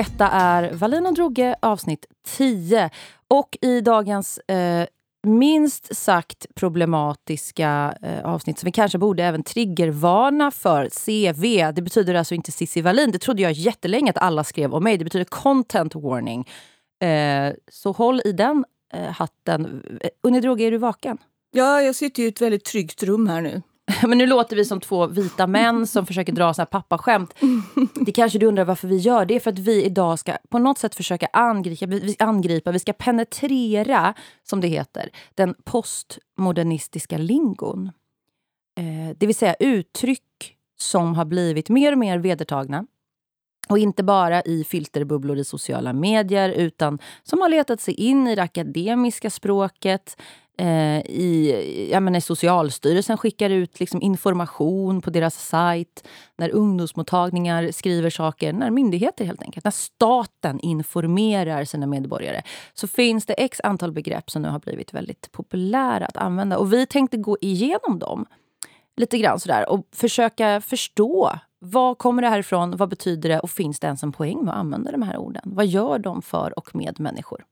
Detta är Wallin och Droge avsnitt 10. Och i dagens eh, minst sagt problematiska eh, avsnitt som vi kanske borde även triggervarna för CV. Det betyder alltså inte Cissi Wallin. Det trodde jag jättelänge att alla skrev om mig. Det betyder content warning. Eh, så håll i den eh, hatten. Eh, Unni Droge, är du vaken? Ja, jag sitter i ett väldigt tryggt rum här nu. Men nu låter vi som två vita män som försöker dra så här pappaskämt. Det kanske du undrar varför vi gör. Det är för att vi idag ska på något sätt försöka angripa, vi, angripa, vi ska penetrera, som det heter, den postmodernistiska lingon. Eh, det vill säga uttryck som har blivit mer och mer vedertagna. Och inte bara i filterbubblor i sociala medier utan som har letat sig in i det akademiska språket, Eh, i, jag menar, Socialstyrelsen skickar ut liksom information på deras sajt. När ungdomsmottagningar skriver saker, när myndigheter helt enkelt, när staten informerar sina medborgare så finns det x antal begrepp som nu har blivit väldigt populära att använda. Och vi tänkte gå igenom dem lite grann sådär och försöka förstå vad kommer det här ifrån? Vad betyder det? Och finns det ens en poäng med att använda de här orden? Vad gör de för och med människor?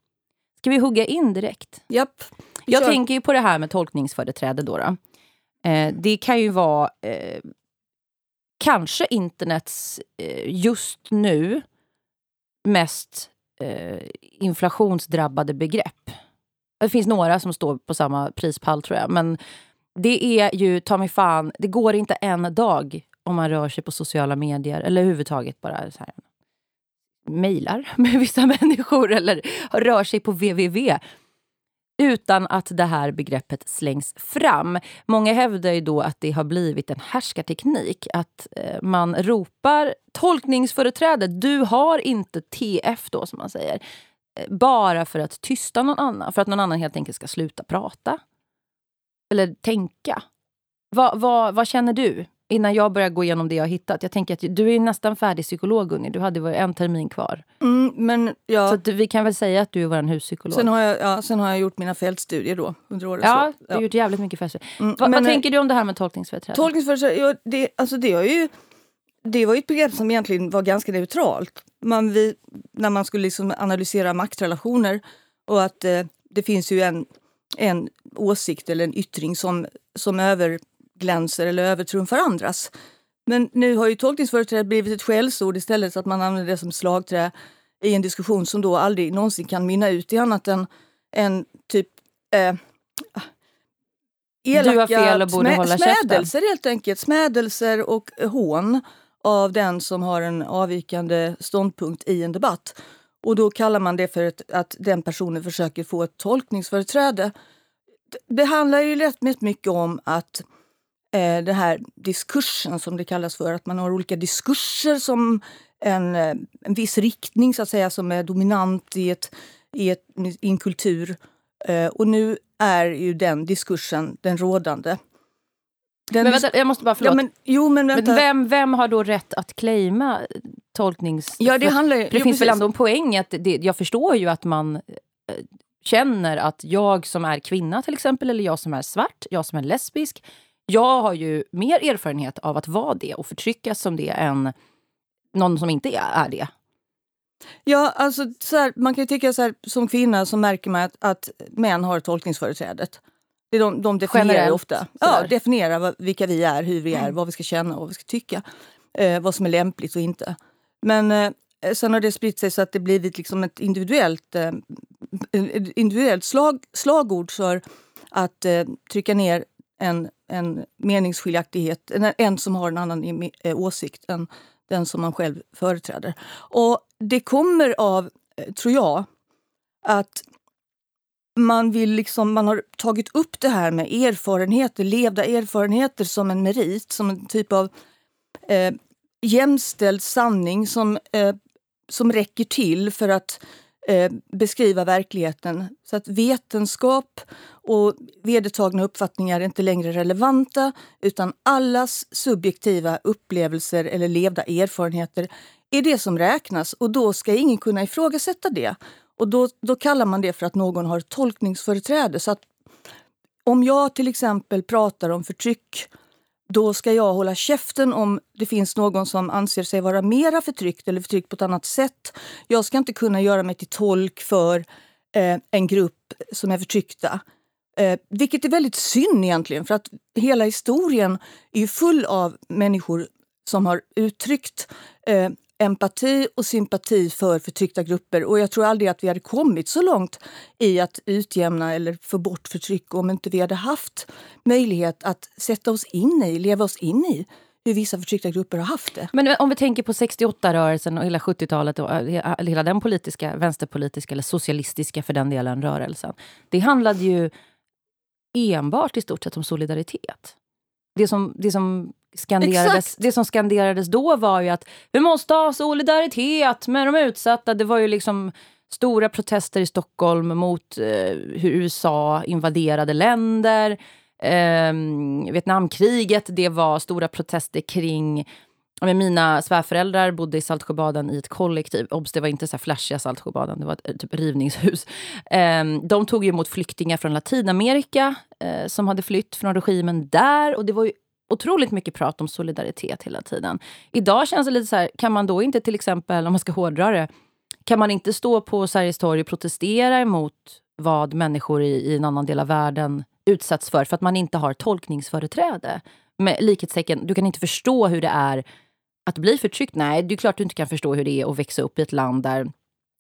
Ska vi hugga in direkt? Japp. Jag Kör. tänker ju på det här med tolkningsföreträde. Då, då. Eh, det kan ju vara eh, kanske internets eh, just nu mest eh, inflationsdrabbade begrepp. Det finns några som står på samma prispall tror jag. Men det är ju, ta mig fan, det går inte en dag om man rör sig på sociala medier eller överhuvudtaget bara så här, mejlar med vissa människor eller rör sig på www utan att det här begreppet slängs fram. Många hävdar ju då att det har blivit en härskarteknik. Att eh, man ropar tolkningsföreträde, du har inte TF då som man säger. Eh, bara för att tysta någon annan, för att någon annan helt enkelt ska sluta prata. Eller tänka. Va, va, vad känner du? Innan jag börjar gå igenom det jag hittat. Jag tänker att du är nästan färdig psykolog Gunni. Du hade en termin kvar. Mm, men ja. Så att vi kan väl säga att du är vår huspsykolog. Sen har jag, ja, sen har jag gjort mina fältstudier då under året. Ja, så, du har gjort jävligt mycket fältstudier. Mm, Va, vad tänker du om det här med tolkningsföreträde? Tolkningsföreträde, ja, det, alltså det, har ju, det var ju ett begrepp som egentligen var ganska neutralt. Man, vi, när man skulle liksom analysera maktrelationer och att eh, det finns ju en, en åsikt eller en yttring som, som över glänser eller övertrumfar andras. Men nu har ju tolkningsföreträde blivit ett skällsord istället så att man använder det som slagträ i en diskussion som då aldrig någonsin kan mynna ut i annat än en typ eh, elaka du fel och borde smä, hålla smädelser käften. helt enkelt. Smädelser och hån av den som har en avvikande ståndpunkt i en debatt. Och då kallar man det för ett, att den personen försöker få ett tolkningsföreträde. Det handlar ju rätt mycket om att eh, den här diskursen som det kallas för. Att man har olika diskurser som en, eh, en viss riktning så att säga som är dominant i, ett, i, ett, i en kultur. Eh, och nu är ju den diskursen den rådande. Den men vänta, jag måste bara, förlåt. Ja, men, jo, men, men vem, vem har då rätt att claima tolknings... Ja, det handlar, det finns precis. väl ändå en poäng att det, jag förstår ju att man eh, känner att jag som är kvinna till exempel, eller jag som är svart, jag som är lesbisk, jag har ju mer erfarenhet av att vara det och förtryckas som det än någon som inte är det. Ja, alltså så här, man kan ju tycka så här, som kvinna så märker man att, att män har tolkningsföreträdet. De, de definierar Generellt, ofta. Ja, definierar vad, vilka vi är, hur vi är, mm. vad vi ska känna och vad vi ska tycka. Eh, vad som är lämpligt och inte. Men eh, sen har det spritt sig så att det blivit liksom ett individuellt, eh, individuellt slag, slagord för att eh, trycka ner en, en meningsskiljaktighet, en, en som har en annan eh, åsikt än den som man själv företräder. Och det kommer av, eh, tror jag, att man, vill liksom, man har tagit upp det här med erfarenheter, levda erfarenheter som en merit, som en typ av eh, jämställd sanning som, eh, som räcker till för att eh, beskriva verkligheten. Så att vetenskap och vedertagna uppfattningar är inte längre relevanta utan allas subjektiva upplevelser eller levda erfarenheter är det som räknas och då ska ingen kunna ifrågasätta det. Och då, då kallar man det för att någon har tolkningsföreträde. Så att om jag till exempel pratar om förtryck då ska jag hålla käften om det finns någon som anser sig vara mera förtryckt eller förtryckt på ett annat sätt. Jag ska inte kunna göra mig till tolk för eh, en grupp som är förtryckta. Eh, vilket är väldigt synd egentligen, för att hela historien är ju full av människor som har uttryckt eh, empati och sympati för förtryckta grupper. Och jag tror aldrig att vi hade kommit så långt i att utjämna eller få bort förtryck om inte vi hade haft möjlighet att sätta oss in i, leva oss in i hur vissa förtryckta grupper har haft det. Men om vi tänker på 68-rörelsen och hela 70-talet och eh, hela den politiska, vänsterpolitiska eller socialistiska för den delen rörelsen. Det handlade ju enbart i stort sett om solidaritet. Det som, det som skanderades, det som skanderades då var ju att vi måste ha solidaritet med de utsatta. Det var ju liksom stora protester i Stockholm mot eh, hur USA invaderade länder. Eh, Vietnamkriget, det var stora protester kring mina svärföräldrar bodde i Saltsjöbaden i ett kollektiv. Obs, det var inte så flashiga Saltsjöbaden, det var ett typ rivningshus. Um, de tog emot flyktingar från Latinamerika uh, som hade flytt från regimen där. Och det var ju otroligt mycket prat om solidaritet hela tiden. Idag känns det lite så här, kan man då inte till exempel, om man ska hårdra det, kan man inte stå på Sergels torg och protestera emot vad människor i, i en annan del av världen utsätts för, för att man inte har tolkningsföreträde? Med likhetstecken, du kan inte förstå hur det är att bli förtryckt. Nej, det är klart du inte kan förstå hur det är att växa upp i ett land där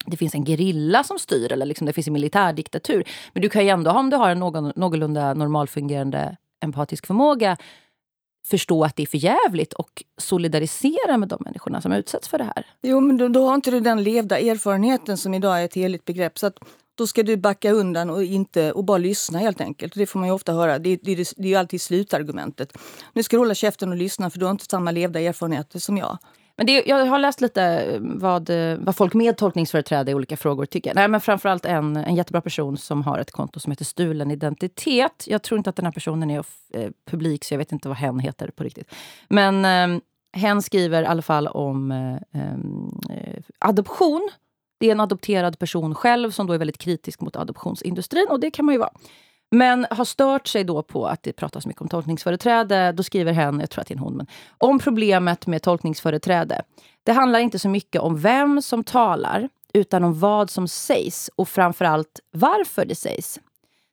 det finns en gerilla som styr eller liksom det finns en militärdiktatur. Men du kan ju ändå, om du har en någon, någorlunda normalfungerande empatisk förmåga förstå att det är för jävligt och solidarisera med de människorna som utsätts för det här. Jo, men då, då har inte du den levda erfarenheten som idag är ett heligt begrepp. Så att då ska du backa undan och, inte, och bara lyssna helt enkelt. Det får man ju ofta höra. Det, det, det, det är alltid slutargumentet. Nu ska du hålla käften och lyssna för du har inte samma levda erfarenheter som jag. Men det, jag har läst lite eh, vad, eh, vad folk med tolkningsföreträde i olika frågor tycker. Nej, men framförallt en, en jättebra person som har ett konto som heter Stulen identitet. Jag tror inte att den här personen är eh, publik, så jag vet inte vad hen heter på riktigt. Men eh, hen skriver i alla fall om eh, ehm, eh, adoption. Det är en adopterad person själv som då är väldigt kritisk mot adoptionsindustrin. Och det kan man ju vara. Men har stört sig då på att det pratas mycket om tolkningsföreträde. Då skriver hen, jag tror att det är en hon, men, om problemet med tolkningsföreträde. Det handlar inte så mycket om vem som talar, utan om vad som sägs och framförallt varför det sägs.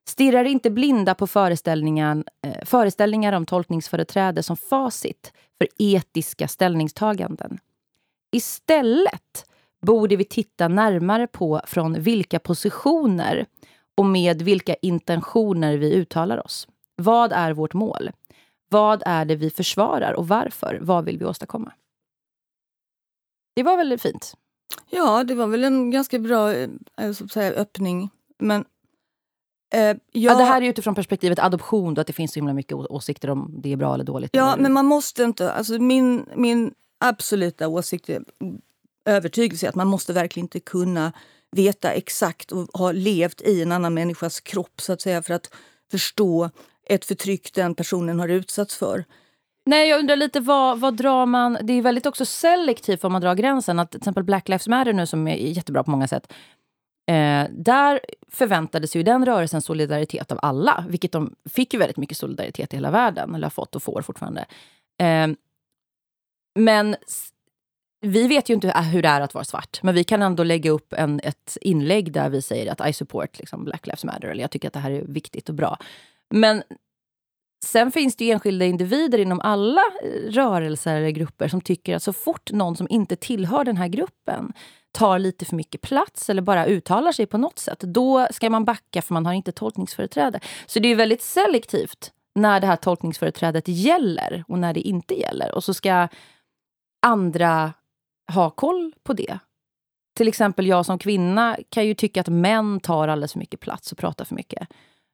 Stirrar inte blinda på föreställningar, eh, föreställningar om tolkningsföreträde som facit för etiska ställningstaganden. Istället borde vi titta närmare på från vilka positioner och med vilka intentioner vi uttalar oss. Vad är vårt mål? Vad är det vi försvarar och varför? Vad vill vi åstadkomma? Det var väldigt fint. Ja, det var väl en ganska bra eh, så säga, öppning. Men Eh, jag... ja, det här är utifrån perspektivet adoption, då, att det finns så himla mycket åsikter om det är bra eller dåligt. Ja, eller... men man måste inte... Alltså min, min absoluta åsikt, övertygelse är att man måste verkligen inte kunna veta exakt och ha levt i en annan människas kropp så att säga för att förstå ett förtryck den personen har utsatts för. Nej, jag undrar lite vad, vad drar man... Det är väldigt också selektivt var man drar gränsen. Att till exempel Black Lives Matter nu som är jättebra på många sätt. Eh, där förväntades ju den rörelsen solidaritet av alla, vilket de fick ju väldigt mycket solidaritet i hela världen, eller har fått och får fortfarande. Eh, men vi vet ju inte hur det är att vara svart, men vi kan ändå lägga upp en, ett inlägg där vi säger att I support liksom, Black Lives Matter, eller jag tycker att det här är viktigt och bra. Men sen finns det ju enskilda individer inom alla eh, rörelser eller grupper som tycker att så fort någon som inte tillhör den här gruppen tar lite för mycket plats eller bara uttalar sig på något sätt, då ska man backa för man har inte tolkningsföreträde. Så det är väldigt selektivt när det här tolkningsföreträdet gäller och när det inte gäller. Och så ska andra ha koll på det. Till exempel jag som kvinna kan ju tycka att män tar alldeles för mycket plats och pratar för mycket.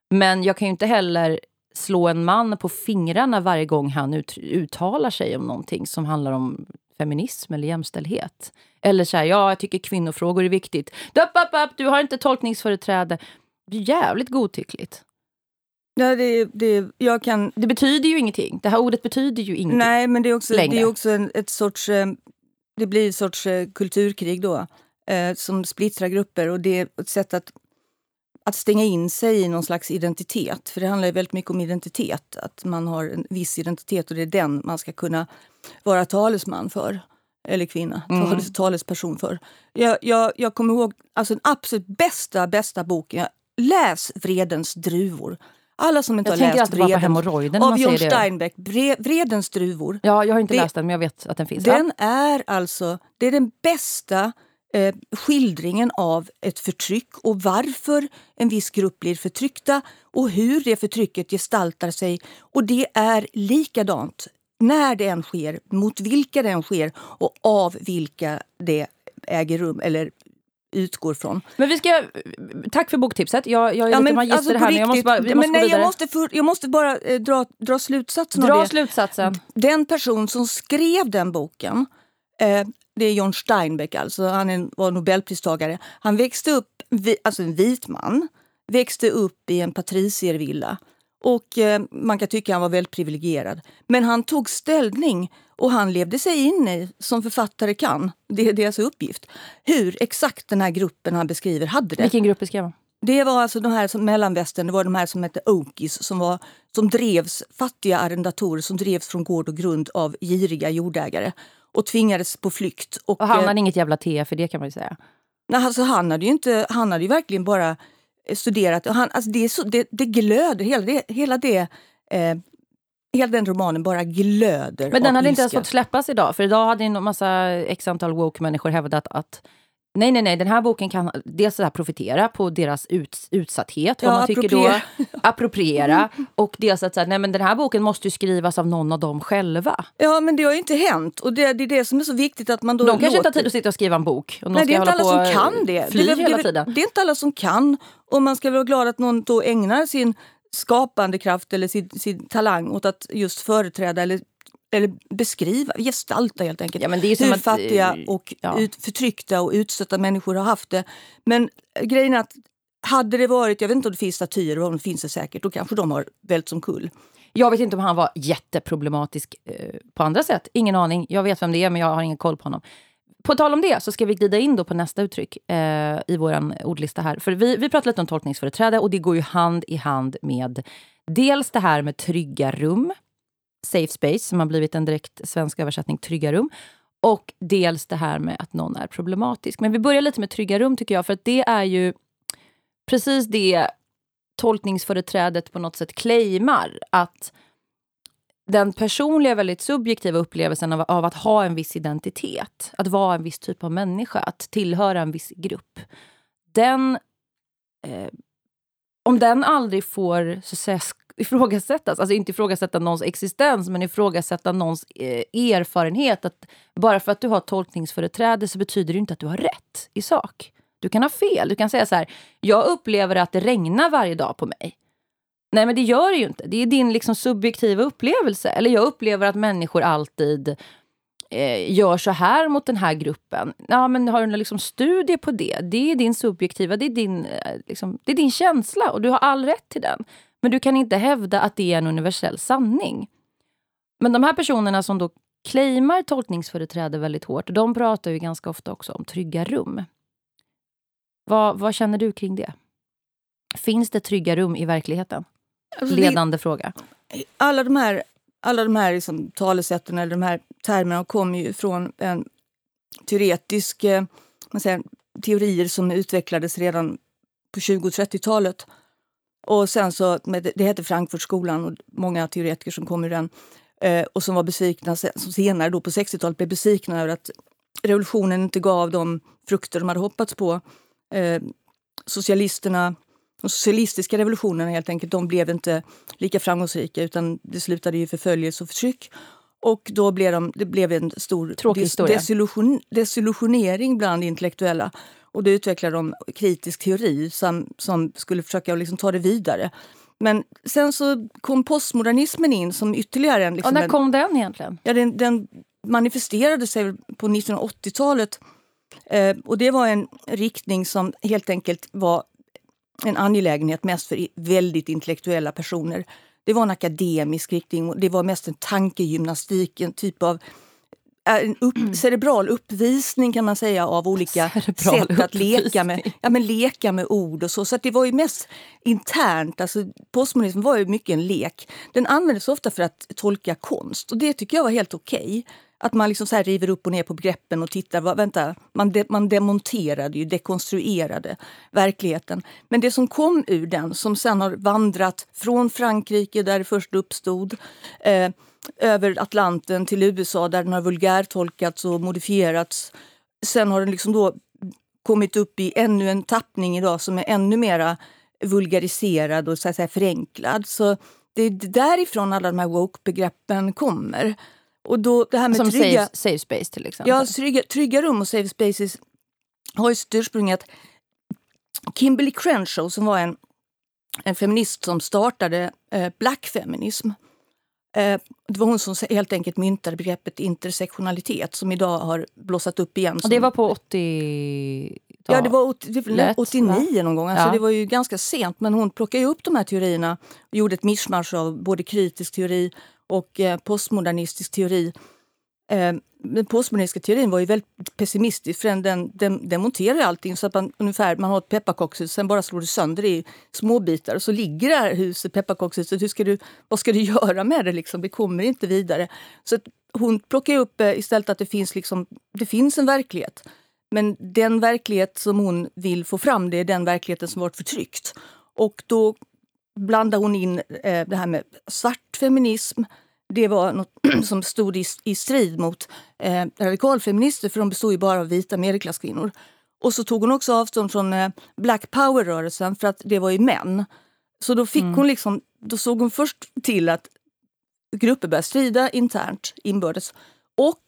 Men jag kan ju inte heller slå en man på fingrarna varje gång han ut, uttalar sig om någonting som handlar om feminism eller jämställdhet. Eller så här, ja, jag tycker kvinnofrågor är viktigt. Dup, upp, upp, du har inte tolkningsföreträde. Det är jävligt godtyckligt. Ja, det, det, jag kan... det betyder ju ingenting. Det här ordet betyder ju ingenting. Nej, men det är också, det är också en, ett sorts eh, det blir en sorts eh, kulturkrig då eh, som splittrar grupper och det är ett sätt att att stänga in sig i någon slags identitet. För det handlar väldigt mycket om identitet. Att man har en viss identitet och det är den man ska kunna vara talesman för. Eller kvinna, mm. talesperson för. Jag, jag, jag kommer ihåg alltså den absolut bästa, bästa boken. Läs Vredens druvor. Alla som inte jag har läst Vreden av John Steinbeck, Vredens druvor. Ja, jag har inte det, läst den men jag vet att den finns. Den är alltså, det är den bästa eh, skildringen av ett förtryck och varför en viss grupp blir förtryckta och hur det förtrycket gestaltar sig. Och det är likadant när det än sker, mot vilka det än sker och av vilka det äger rum eller utgår från. Men vi ska, tack för boktipset. Jag, jag är ja, lite magister alltså här. jag måste bara, vi måste men nej, jag, måste för, jag måste bara eh, dra, dra slutsatsen dra av det. slutsatsen. Den person som skrev den boken, eh, det är John Steinbeck alltså, han är, var nobelpristagare. Han växte upp, alltså en vit man, växte upp i en patriciervilla. Och eh, man kan tycka han var väldigt privilegierad. Men han tog ställning och han levde sig in i, som författare kan, det är deras uppgift, hur exakt den här gruppen han beskriver hade det. Vilken grupp beskrev han? Det var alltså de här som mellanvästern, det var de här som hette Okies som, var, som drevs, fattiga arrendatorer som drevs från gård och grund av giriga jordägare och tvingades på flykt. Och, och han hade eh, inget jävla te för det kan man ju säga. Nej, alltså han hade ju inte, han hade ju verkligen bara studerat. Han, alltså det, är så, det, det glöder, hela det, hela det eh, Hela den romanen bara glöder Men den hade inte ens fått släppas idag. För idag hade en massa x antal woke-människor hävdat att Nej, nej, nej. Den här boken kan dels så här profitera på deras ut, utsatthet. Vad ja, man tycker då, appropriera. Och dels att så här, nej, men den här boken måste ju skrivas av någon av dem själva. Ja, men det har ju inte hänt. Och det, det är det som är så viktigt att man då... De kanske låter... inte har tid att sitta och skriva en bok. Och nej, det är inte alla som kan det. Det är, hela tiden. det är inte alla som kan. Och man ska vara glad att någon då ägnar sin skapande kraft eller sin, sin talang åt att just företräda eller eller beskriva, gestalta helt enkelt. Ja, men det är hur att, fattiga eh, och ja. ut, förtryckta och utstötta människor har haft det. Men grejen är att hade det varit, jag vet inte om det finns statyer, om det finns det säkert, då kanske de har vält som kull. Jag vet inte om han var jätteproblematisk eh, på andra sätt. Ingen aning. Jag vet vem det är, men jag har ingen koll på honom. På tal om det så ska vi glida in då på nästa uttryck eh, i vår ordlista här. För vi, vi pratade lite om tolkningsföreträde och det går ju hand i hand med dels det här med trygga rum Safe Space som har blivit en direkt svensk översättning, Trygga rum. Och dels det här med att någon är problematisk. Men vi börjar lite med Trygga rum tycker jag, för att det är ju precis det tolkningsföreträdet på något sätt claimar. Att den personliga, väldigt subjektiva upplevelsen av, av, att ha en viss identitet, att vara en viss typ av människa, att tillhöra en viss grupp. Den... Eh, om den aldrig får så att säga, ifrågasättas. Alltså inte ifrågasätta någons existens, men ifrågasätta någons eh, erfarenhet. Att bara för att du har tolkningsföreträde så betyder det inte att du har rätt i sak. Du kan ha fel. Du kan säga så här, jag upplever att det regnar varje dag på mig. Nej, men det gör det ju inte. Det är din liksom subjektiva upplevelse. Eller jag upplever att människor alltid eh, gör så här mot den här gruppen. Ja, men har du någon liksom studie på det? Det är din subjektiva, det är din, eh, liksom, det är din känsla och du har all rätt till den. Men du kan inte hävda att det är en universell sanning. Men de här personerna som då claimar tolkningsföreträde väldigt hårt, de pratar ju ganska ofta också om trygga rum. Vad, vad känner du kring det? Finns det trygga rum i verkligheten? Alltså Ledande det, fråga. Alla de här, alla de här liksom, talesätten eller de här termerna kommer ju från en teoretisk eh, man säger, teorier som utvecklades redan på 20 och 30-talet och sen så, det heter Frankfurtskolan och många teoretiker som kom ur den eh, och som var besvikna, som senare då på 60-talet blev besvikna över att revolutionen inte gav de frukter de hade hoppats på. Eh, socialisterna, de socialistiska revolutionerna helt enkelt, de blev inte lika framgångsrika utan det slutade i förföljelse och förtryck. Och då blev de, det blev en stor desillusion, desillusionering bland intellektuella. Och då utvecklade de kritisk teori som, som skulle försöka liksom ta det vidare. Men sen så kom postmodernismen in som ytterligare en... Liksom och när kom den egentligen? Ja, den, den manifesterade sig på 1980-talet. Eh, och det var en riktning som helt enkelt var en angelägenhet mest för väldigt intellektuella personer. Det var en akademisk riktning. Det var mest en tankegymnastik, en typ av en upp, mm. cerebral uppvisning kan man säga av olika cerebral sätt att leka med, ja, men leka med ord och så. Så det var ju mest internt. Alltså, postmodernism var ju mycket en lek. Den användes ofta för att tolka konst och det tycker jag var helt okej. Okay. Att man liksom så här river upp och ner på begreppen och tittar. Vad, vänta, man, de, man demonterade, ju, dekonstruerade verkligheten. Men det som kom ur den, som sen har vandrat från Frankrike där det först uppstod eh, över Atlanten till USA där den har vulgärtolkats och modifierats. Sen har den liksom då kommit upp i ännu en tappning idag som är ännu mera vulgariserad och så att säga förenklad. Så det är därifrån alla de här woke-begreppen kommer. Och då, det här med Som trygga, safe, safe space till exempel? Ja, trygga, trygga rum och safe spaces har ju sitt ursprung i att Kimberly Crenshaw som var en, en feminist som startade eh, black feminism. Eh, det var hon som helt enkelt myntade begreppet intersektionalitet som idag har blossat upp igen. Och det var på 80 Ja, det var 80, Lätt, 89 va? någon gång. Alltså, ja. Det var ju ganska sent. Men hon plockade upp de här teorierna och gjorde ett mischmasch av både kritisk teori och eh, postmodernistisk teori. Eh, den postmodernistiska teorin var ju väldigt pessimistisk för den, den, den demonterar allting så att man ungefär man har ett pepparkakshus, sen bara slår du sönder det i små bitar och så ligger det här huset, pepparkakshuset, hur ska du, vad ska du göra med det liksom? Det kommer inte vidare. Så hon plockar upp eh, istället att det finns, liksom, det finns en verklighet. Men den verklighet som hon vill få fram det är den verkligheten som varit förtryckt. Och då blandar hon in eh, det här med svart feminism. Det var något som stod i, i strid mot eh, radikalfeminister för de bestod ju bara av vita medelklasskvinnor. Och så tog hon också avstånd från eh, Black power-rörelsen för att det var ju män. Så då fick mm. hon liksom, då såg hon först till att grupper började strida internt, inbördes och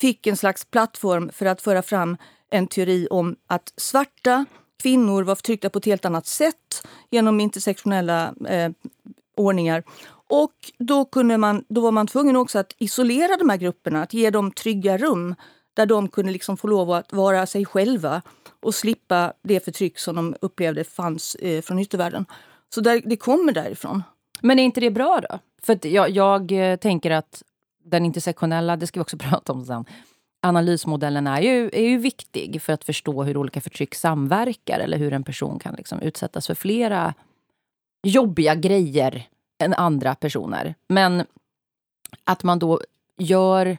fick en slags plattform för att föra fram en teori om att svarta kvinnor var förtryckta på ett helt annat sätt genom intersektionella eh, ordningar. Och då, kunde man, då var man tvungen också att isolera de här grupperna, att ge dem trygga rum där de kunde liksom få lov att vara sig själva och slippa det förtryck som de upplevde fanns eh, från yttervärlden. Så där, det kommer därifrån. Men är inte det bra då? För jag, jag eh, tänker att den intersektionella, det ska vi också prata om sen, analysmodellen är ju, är ju viktig för att förstå hur olika förtryck samverkar eller hur en person kan liksom utsättas för flera jobbiga grejer än andra personer. Men att man då gör,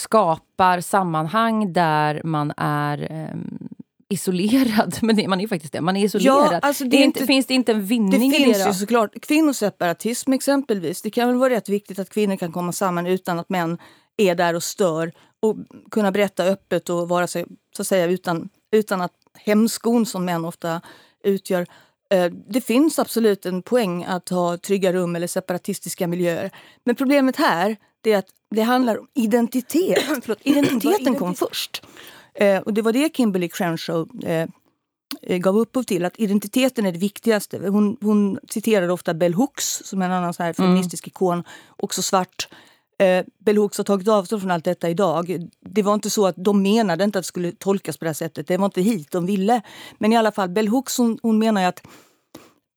skapar sammanhang där man är um, isolerad. Men man är faktiskt det. Man är isolerad. Ja, alltså det, det inte, finns det inte en vinning det i det? finns ju såklart kvinnoseparatism exempelvis. Det kan väl vara rätt viktigt att kvinnor kan komma samman utan att män är där och stör och kunna berätta öppet och vara sig, så att säga, utan, utan att hämskon som män ofta utgör. Eh, det finns absolut en poäng att ha trygga rum eller separatistiska miljöer. Men problemet här är att det handlar om identitet. Förlåt, identiteten kom först. Eh, och det var det Kimberly Crenshaw eh, gav upphov till, att identiteten är det viktigaste. Hon, hon citerade ofta Bell Hooks som en annan så här feministisk mm. ikon, också svart, Eh, Bell Hooks har tagit avstånd från allt detta idag. Det var inte så att de menade inte att det skulle tolkas på det här sättet. Det var inte hit de ville. Men i alla fall, Bell Hooks hon, hon menar att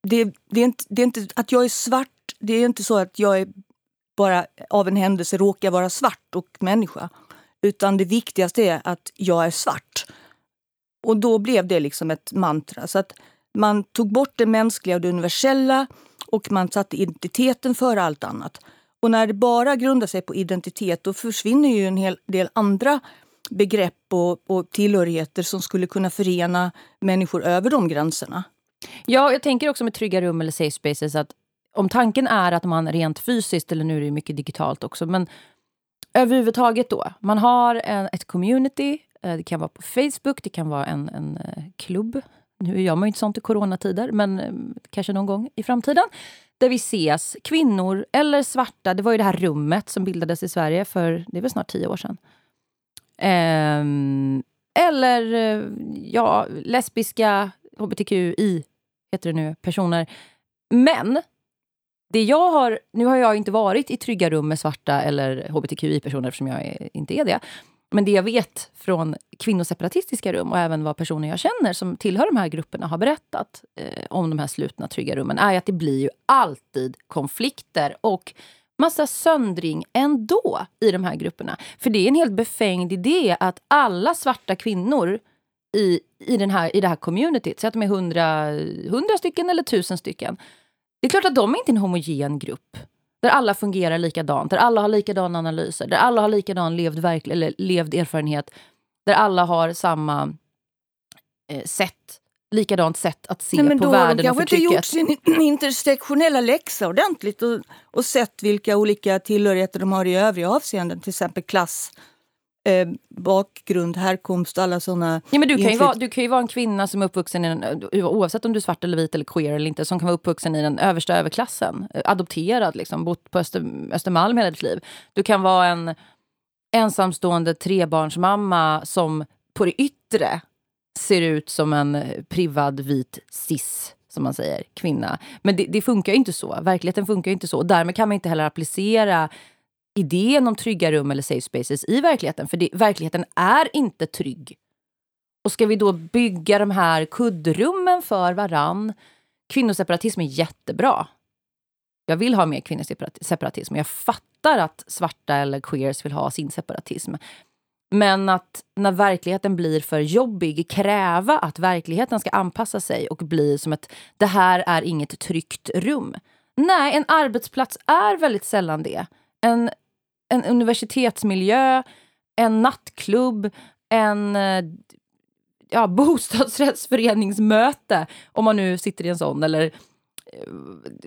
det, det, är inte, det är inte att jag är svart. Det är inte så att jag är bara av en händelse råkar vara svart och människa. Utan det viktigaste är att jag är svart. Och då blev det liksom ett mantra. Så att man tog bort det mänskliga och det universella och man satte identiteten före allt annat. Och när det bara grundar sig på identitet då försvinner ju en hel del andra begrepp och, och tillhörigheter som skulle kunna förena människor över de gränserna. Ja, jag tänker också med trygga rum eller safe spaces att om tanken är att man rent fysiskt, eller nu är det mycket digitalt också, men överhuvudtaget då. Man har en, ett community, eh, det kan vara på Facebook, det kan vara en, en eh, klubb. Nu gör man ju inte sånt i coronatider, men eh, kanske någon gång i framtiden där vi ses, kvinnor eller svarta. Det var ju det här rummet som bildades i Sverige för det är väl snart tio år sedan. Ehm, eller eh, ja, lesbiska, hbtqi, heter det nu, personer. Men det jag har, nu har jag inte varit i trygga rum med svarta eller hbtqi-personer eftersom jag är, inte är det. Men det jag vet från kvinnoseparatistiska rum och även vad personer jag känner som tillhör de här grupperna har berättat eh, om de här slutna trygga rummen är att det blir ju alltid konflikter och massa söndring ändå i de här grupperna. För det är en helt befängd idé att alla svarta kvinnor i, i, den här, i det här communityt, säg att de är hundra, hundra stycken eller tusen stycken. Det är klart att de är inte en homogen grupp. Där alla fungerar likadant, där alla har likadana analyser, där alla har likadan levd, verk, eller levd erfarenhet. Där alla har samma eh, sätt likadant sätt att se Nej, på världen och förtrycket. De kanske inte gjort sin intersektionella läxa ordentligt och, och sett vilka olika tillhörigheter de har i övriga avseenden, till exempel klass, eh, bakgrund, härkomst, alla såna... Ja, men du, kan ju vara, du kan ju vara en kvinna som är uppvuxen i den, oavsett om du är svart eller vit eller queer eller inte, som kan vara uppvuxen i den översta överklassen. Eh, adopterad, liksom, bott på Öster, Östermalm hela ditt liv. Du kan vara en ensamstående trebarnsmamma som på det yttre ser ut som en privad vit cis som man säger, kvinna. Men det, det funkar inte så. Verkligheten funkar inte så. Och därmed kan man inte heller applicera idén om trygga rum eller safe spaces i verkligheten. För det, verkligheten är inte trygg. Och ska vi då bygga de här kuddrummen för varann? Kvinnoseparatism är jättebra. Jag vill ha mer kvinnoseparatism. Jag fattar att svarta eller queers vill ha sin separatism. Men att när verkligheten blir för jobbig kräva att verkligheten ska anpassa sig och bli som ett det här är inget tryggt rum. Nej, en arbetsplats är väldigt sällan det. En, en universitetsmiljö, en nattklubb, en eh, ja, bostadsrättsföreningsmöte om man nu sitter i en sån eller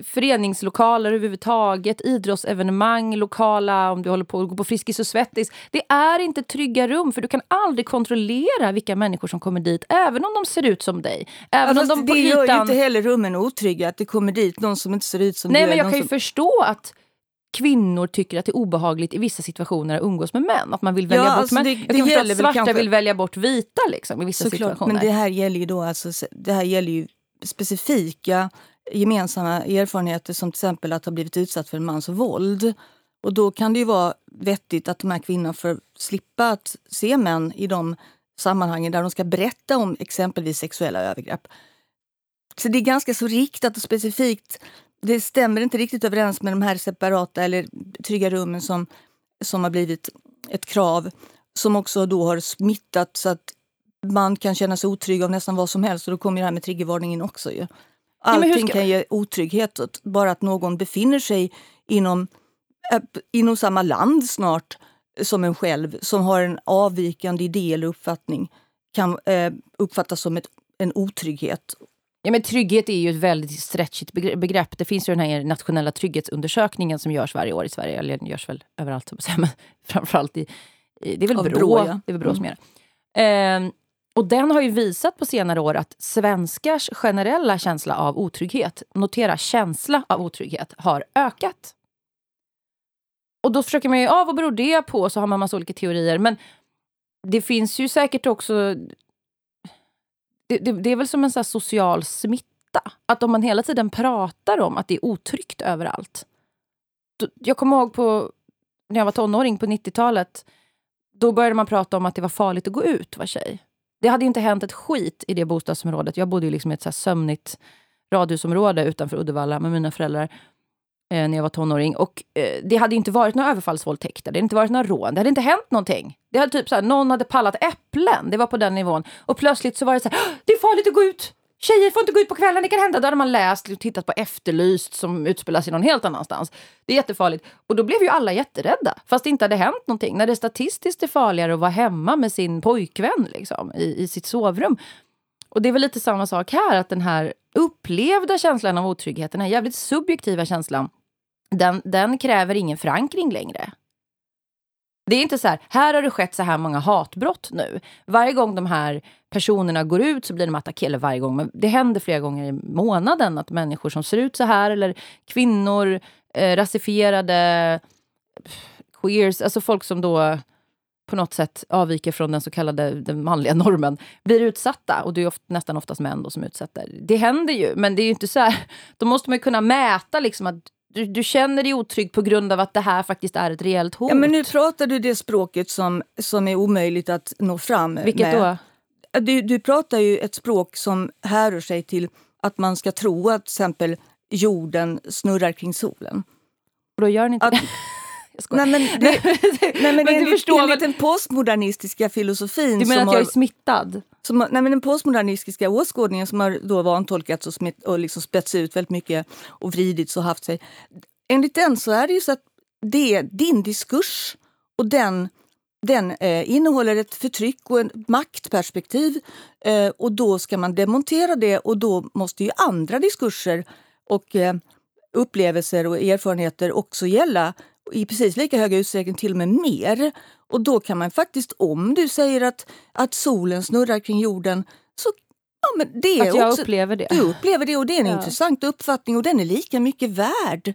föreningslokaler överhuvudtaget, idrottsevenemang, lokala, om du håller på att gå på Friskis och Svettis. Det är inte trygga rum, för du kan aldrig kontrollera vilka människor som kommer dit, även om de ser ut som dig. Även alltså, om de det ytan... gör ju inte heller rummen otrygga, att det kommer dit någon som inte ser ut som Nej, du. men jag kan som... ju förstå att kvinnor tycker att det är obehagligt i vissa situationer att umgås med män. Att man vill välja ja, bort alltså män. Det, jag kan förstå att svarta kanske... vill välja bort vita liksom, i vissa Såklart, situationer. Men det här gäller ju då alltså, det här gäller ju specifika gemensamma erfarenheter som till exempel att ha blivit utsatt för en mans våld. Och då kan det ju vara vettigt att de här kvinnorna får slippa att se män i de sammanhangen där de ska berätta om exempelvis sexuella övergrepp. Så det är ganska så riktat och specifikt. Det stämmer inte riktigt överens med de här separata eller trygga rummen som, som har blivit ett krav som också då har smittat så att man kan känna sig otrygg av nästan vad som helst. Och då kommer det här med triggervarningen också. Ju. Allting ska... kan ge otrygghet. Bara att någon befinner sig inom, äh, inom samma land snart som en själv, som har en avvikande idé eller uppfattning, kan äh, uppfattas som ett, en otrygghet. Ja, men trygghet är ju ett väldigt stretchigt begrepp. Det finns ju den här nationella trygghetsundersökningen som görs varje år i Sverige. Eller den görs väl överallt, men framförallt i, i... Det är väl Brå, Brå ja. det är väl Brå som mm. gör det. Eh, och den har ju visat på senare år att svenskars generella känsla av otrygghet, notera känsla av otrygghet, har ökat. Och då försöker man ju, ah, vad beror det på? Så har man massa olika teorier. Men det finns ju säkert också... Det, det, det är väl som en så social smitta. Att om man hela tiden pratar om att det är otryggt överallt. Då, jag kommer ihåg på, när jag var tonåring på 90-talet. Då började man prata om att det var farligt att gå ut, var tjej. Det hade inte hänt ett skit i det bostadsområdet. Jag bodde ju liksom i ett så sömnigt radhusområde utanför Uddevalla med mina föräldrar eh, när jag var tonåring. Och eh, det hade inte varit några överfallsvåldtäkter, det hade inte varit några rån, det hade inte hänt någonting. Det hade typ så här, någon hade pallat äpplen, det var på den nivån. Och plötsligt så var det så här, det är farligt att gå ut! Tjejer får inte gå ut på kvällen, det kan hända. Då hade man läst och tittat på Efterlyst som utspelar sig någon helt annanstans. Det är jättefarligt. Och då blev ju alla jätterädda, fast det inte hade hänt någonting. När det statistiskt är farligare att vara hemma med sin pojkvän liksom, i, i sitt sovrum. Och det är väl lite samma sak här, att den här upplevda känslan av otrygghet, den här jävligt subjektiva känslan, den, den kräver ingen förankring längre. Det är inte så här, här har det skett så här många hatbrott nu. Varje gång de här personerna går ut så blir de attackerade. Varje gång, men det händer flera gånger i månaden att människor som ser ut så här, eller kvinnor, eh, rasifierade, queers, alltså folk som då på något sätt avviker från den så kallade den manliga normen, blir utsatta. Och det är ofta, nästan oftast män då som utsätter. Det händer ju, men det är ju inte så här, då måste man ju kunna mäta liksom att du, du, känner dig otrygg på grund av att det här faktiskt är ett reellt hot. Ja, men nu pratar du det språket som, som är omöjligt att nå fram Vilket med. då? Du, du pratar ju ett språk som härrör sig till att man ska tro att till exempel jorden snurrar kring solen. Och då gör ni inte Att- det? Jag skojar. Nej, men det, nej, men Men du förstår enligt den postmodernistiska filosofin Du menar som att jag är har, smittad? som, har- nej, men den postmodernistiska åskådningen som har då vantolkats och, smitt, och liksom spetsat ut väldigt mycket och vridits och haft sig. Enligt den så är det ju så att det är din diskurs och den, den eh, innehåller ett förtryck och ett maktperspektiv eh, och då ska man demontera det och då måste ju andra diskurser och eh, upplevelser och erfarenheter också gälla i precis lika hög utsträckning, till och med mer. Och då kan man faktiskt, om du säger att, att solen snurrar kring jorden, så ja, men det Att jag också, upplever det? du upplever det och det är en Ja. intressant uppfattning och den är lika mycket värd.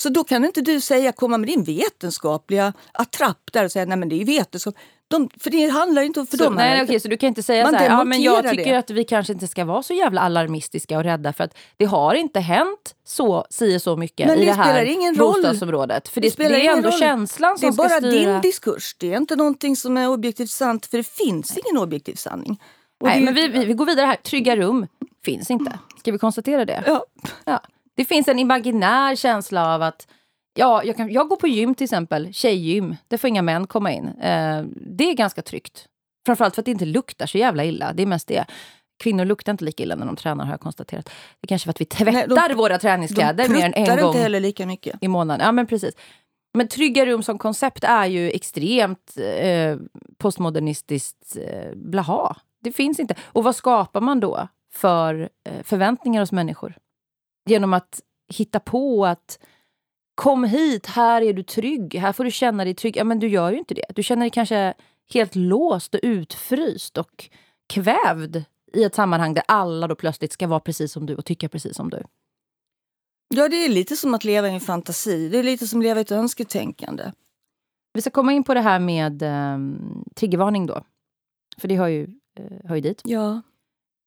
Så då kan inte du säga, komma med din vetenskapliga attrapp där och säga nej men det är vetenskap. De, för det handlar inte om... För Så, dem nej, okej, så du kan inte säga Man så här, ja, men jag tycker det. att vi kanske inte ska vara så jävla alarmistiska och rädda för att det har inte hänt så, si så mycket Men i det det här spelar ingen roll. bostadsområdet. För Det det, spelar det är ändå roll. känslan Det som är bara styra. din diskurs, det är inte någonting som är objektivt sant för det finns ingen objektiv sanning. Och Nej, det- men vi, vi, vi går vidare här. Trygga rum finns inte. Ska vi konstatera det? Ja. Ja. Det finns en imaginär känsla av att Ja, jag, kan, jag går på gym till exempel, tjejgym. Där får inga män komma in. Eh, det är ganska tryggt. Framförallt för att det inte luktar så jävla illa. Det är mest det. Kvinnor luktar inte lika illa när de tränar har jag konstaterat. Det är kanske för att vi tvättar de- våra De träningskläder mer än en gång lika mycket. i månaden. Ja, men precis. Men trygga rum som koncept är ju extremt eh, postmodernistiskt eh, blaha. Det finns inte. Och vad skapar man då för eh, förväntningar hos människor? Genom att hitta på att kom hit, här är du trygg, här får du känna dig trygg. Ja, men du gör ju inte det. Du känner dig kanske helt låst och utfryst och kvävd i ett sammanhang där alla då plötsligt ska vara precis som du och tycka precis som du. Ja, det är lite som att leva i en fantasi. Det är lite som att leva i ett önsketänkande. Vi ska komma in på det här med um, triggervarning då. För det hör ju, eh, hör ju dit. Ja.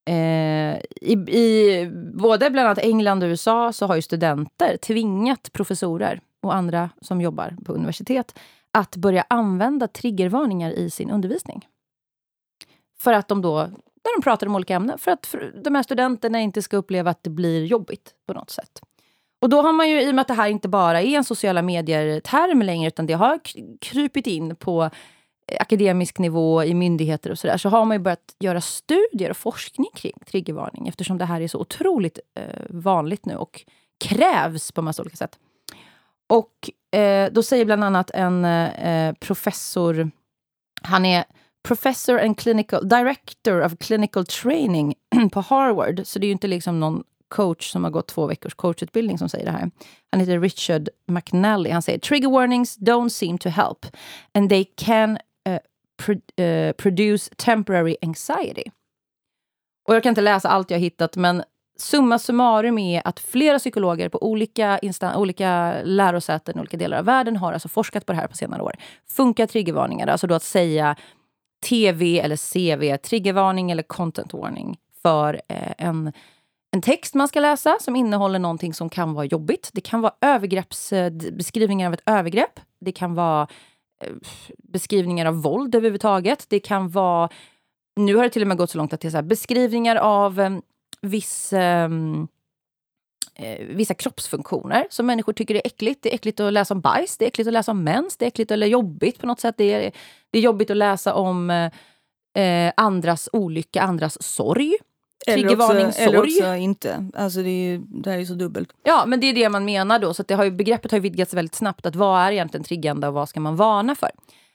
Eh, i, I både bland annat England och USA så har ju studenter tvingat professorer och andra som jobbar på universitet att börja använda triggervarningar i sin undervisning. För att de då, när de pratar om olika ämnen, för att för de här studenterna inte ska uppleva att det blir jobbigt på något sätt. Och då har man ju, i och med att det här inte bara är en sociala medier-term längre, utan det har krypit in på Eh, akademisk nivå i myndigheter och sådär, så har man ju börjat göra studier och forskning kring triggervarning, eftersom det här är så otroligt eh, vanligt nu och krävs på massa olika sätt. Och eh, då säger bland annat en eh, professor, han är professor and clinical, director of clinical training på Harvard, så det är ju inte liksom någon coach som har gått två veckors coachutbildning som säger det här. Han heter Richard McNally. Han säger trigger warnings don't seem to help and they can pro- uh, produce temporary anxiety. Och jag kan inte läsa allt jag hittat, men summa summarum är att flera psykologer på olika, instan- olika lärosäten i olika delar av världen har alltså forskat på det här på senare år. Funkar triggervarningar, alltså då att säga TV eller CV, triggervarning eller content warning för eh, en, en text man ska läsa som innehåller någonting som kan vara jobbigt. Det kan vara övergrepps, beskrivningar av ett övergrepp. Det kan vara eh, Eh, beskrivningar av våld överhuvudtaget. Det kan vara, nu har det till och med gått så långt att det är så här, beskrivningar av eh, viss, eh, eh, vissa kroppsfunktioner som människor tycker är äckligt. Det är äckligt att läsa om bajs, det är äckligt att läsa om mens, det är äckligt eller jobbigt på något sätt. Det är, det är jobbigt att läsa om eh, eh, andras olycka, andras sorg. Eller Triggervarning, också, eller också inte. Alltså det, är ju, det här är ju så dubbelt. Ja, men det är det man menar då. Så det har ju, begreppet har ju vidgats väldigt snabbt. Att vad är egentligen triggande och vad ska man varna för?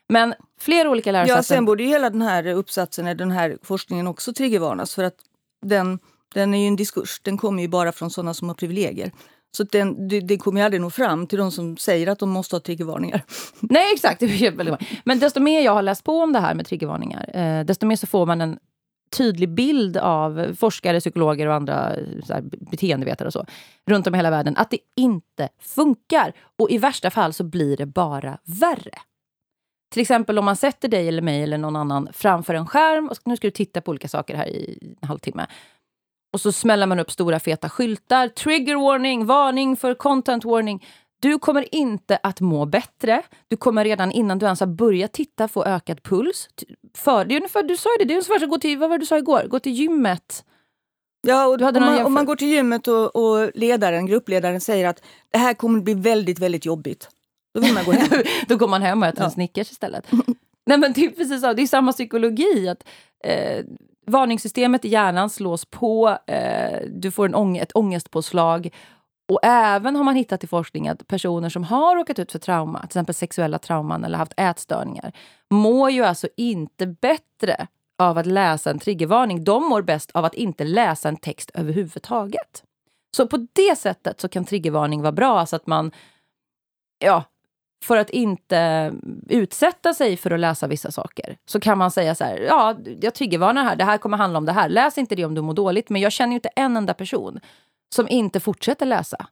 Men flera olika lärosäten... Ja, sen borde ju hela den här uppsatsen, eller den här forskningen också triggervarnas för att den, den är ju en diskurs. Den kommer ju bara från sådana som har privilegier. Så den, det, det kommer ju aldrig nå fram till de som säger att de måste ha triggervarningar. Nej, exakt. Det är väldigt bra. Men desto mer jag har läst på om det här med triggervarningar, eh, desto mer så får man en tydlig bild av forskare, psykologer och andra så här, beteendevetare och så, runt om i hela världen, att det inte funkar. Och i värsta fall så blir det bara värre. Till exempel om man sätter dig eller mig eller någon annan framför en skärm och nu ska du titta på olika saker här i en halvtimme. Och så smäller man upp stora feta skyltar. Trigger warning, varning för content warning. Du kommer inte att må bättre. Du kommer redan innan du ens har börjat titta få ökad puls. För, det är ungefär, du sa ju det, det är ungefär som att gå till, vad var det du sa igår? Gå till gymmet Ja, och om, man, om man går till gymmet och, och ledaren, gruppledaren säger att det här kommer bli väldigt, väldigt jobbigt. Då vill man gå hem. då går man hem och äter ja. en Snickers istället. Nej, men det är precis så. Det är samma psykologi. att eh, Varningssystemet i hjärnan slås på, eh, du får en ång ett ångestpåslag. Och även har man hittat i forskning att personer som har råkat ut för trauma, till exempel sexuella trauman eller haft ätstörningar, mår ju alltså inte bättre av att läsa en triggervarning. De mår bäst av att inte läsa en text överhuvudtaget. Så på det sättet så kan triggervarning vara bra, så att man ja, för att inte utsätta sig för att läsa vissa saker så kan man säga så här, ja, jag triggervarnar här, det här kommer handla om det här. Läs inte det om du mår dåligt, men jag känner ju inte en enda person som inte fortsätter läsa.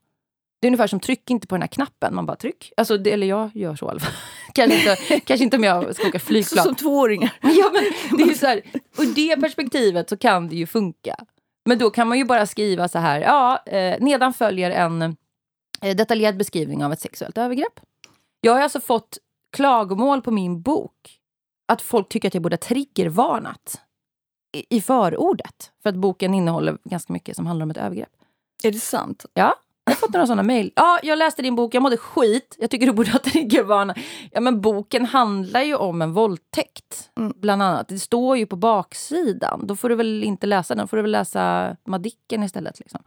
Det är ungefär som tryck inte på den här knappen. Man bara tryck. Alltså, det, eller jag gör så i alla fall. kanske, inte, kanske inte om jag ska åka flygplan. Som tvååringar. ja, men det är så här, ur det perspektivet så kan det ju funka. Men då kan man ju bara skriva så här. Ja, eh, nedan följer en eh, detaljerad beskrivning av ett sexuellt övergrepp. Jag har alltså fått klagomål på min bok. Att folk tycker att jag borde ha triggervarnat i, i förordet. För att boken innehåller ganska mycket som handlar om ett övergrepp. Är det sant? Ja. Jag har fått några sådana mejl. Ja, jag läste din bok, jag mådde skit. Jag tycker du borde ha triggervarnat. Ja, men boken handlar ju om en våldtäkt. Mm. Bland annat. Det står ju på baksidan. Då får du väl inte läsa den. Får du väl läsa Madicken istället. Liksom.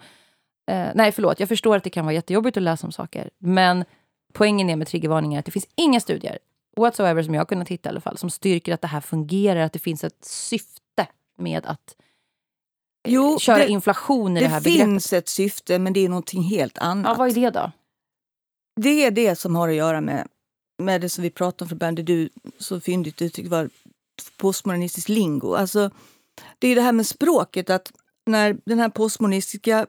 Eh, nej, förlåt. Jag förstår att det kan vara jättejobbigt att läsa om saker. Men poängen är med triggervarningar att det finns inga studier whatsoever som jag har kunnat hitta i alla fall som styrker att det här fungerar, att det finns ett syfte med att jo, köra det, inflation i det, det här begreppet. Det finns ett syfte, men det är någonting helt annat. Ja, vad är det då? Det är det som har att göra med, med det som vi pratade om från början, det du så fyndigt uttryckte var postmodernistisk lingo. Alltså, det är det här med språket, att när den här postmodernistiska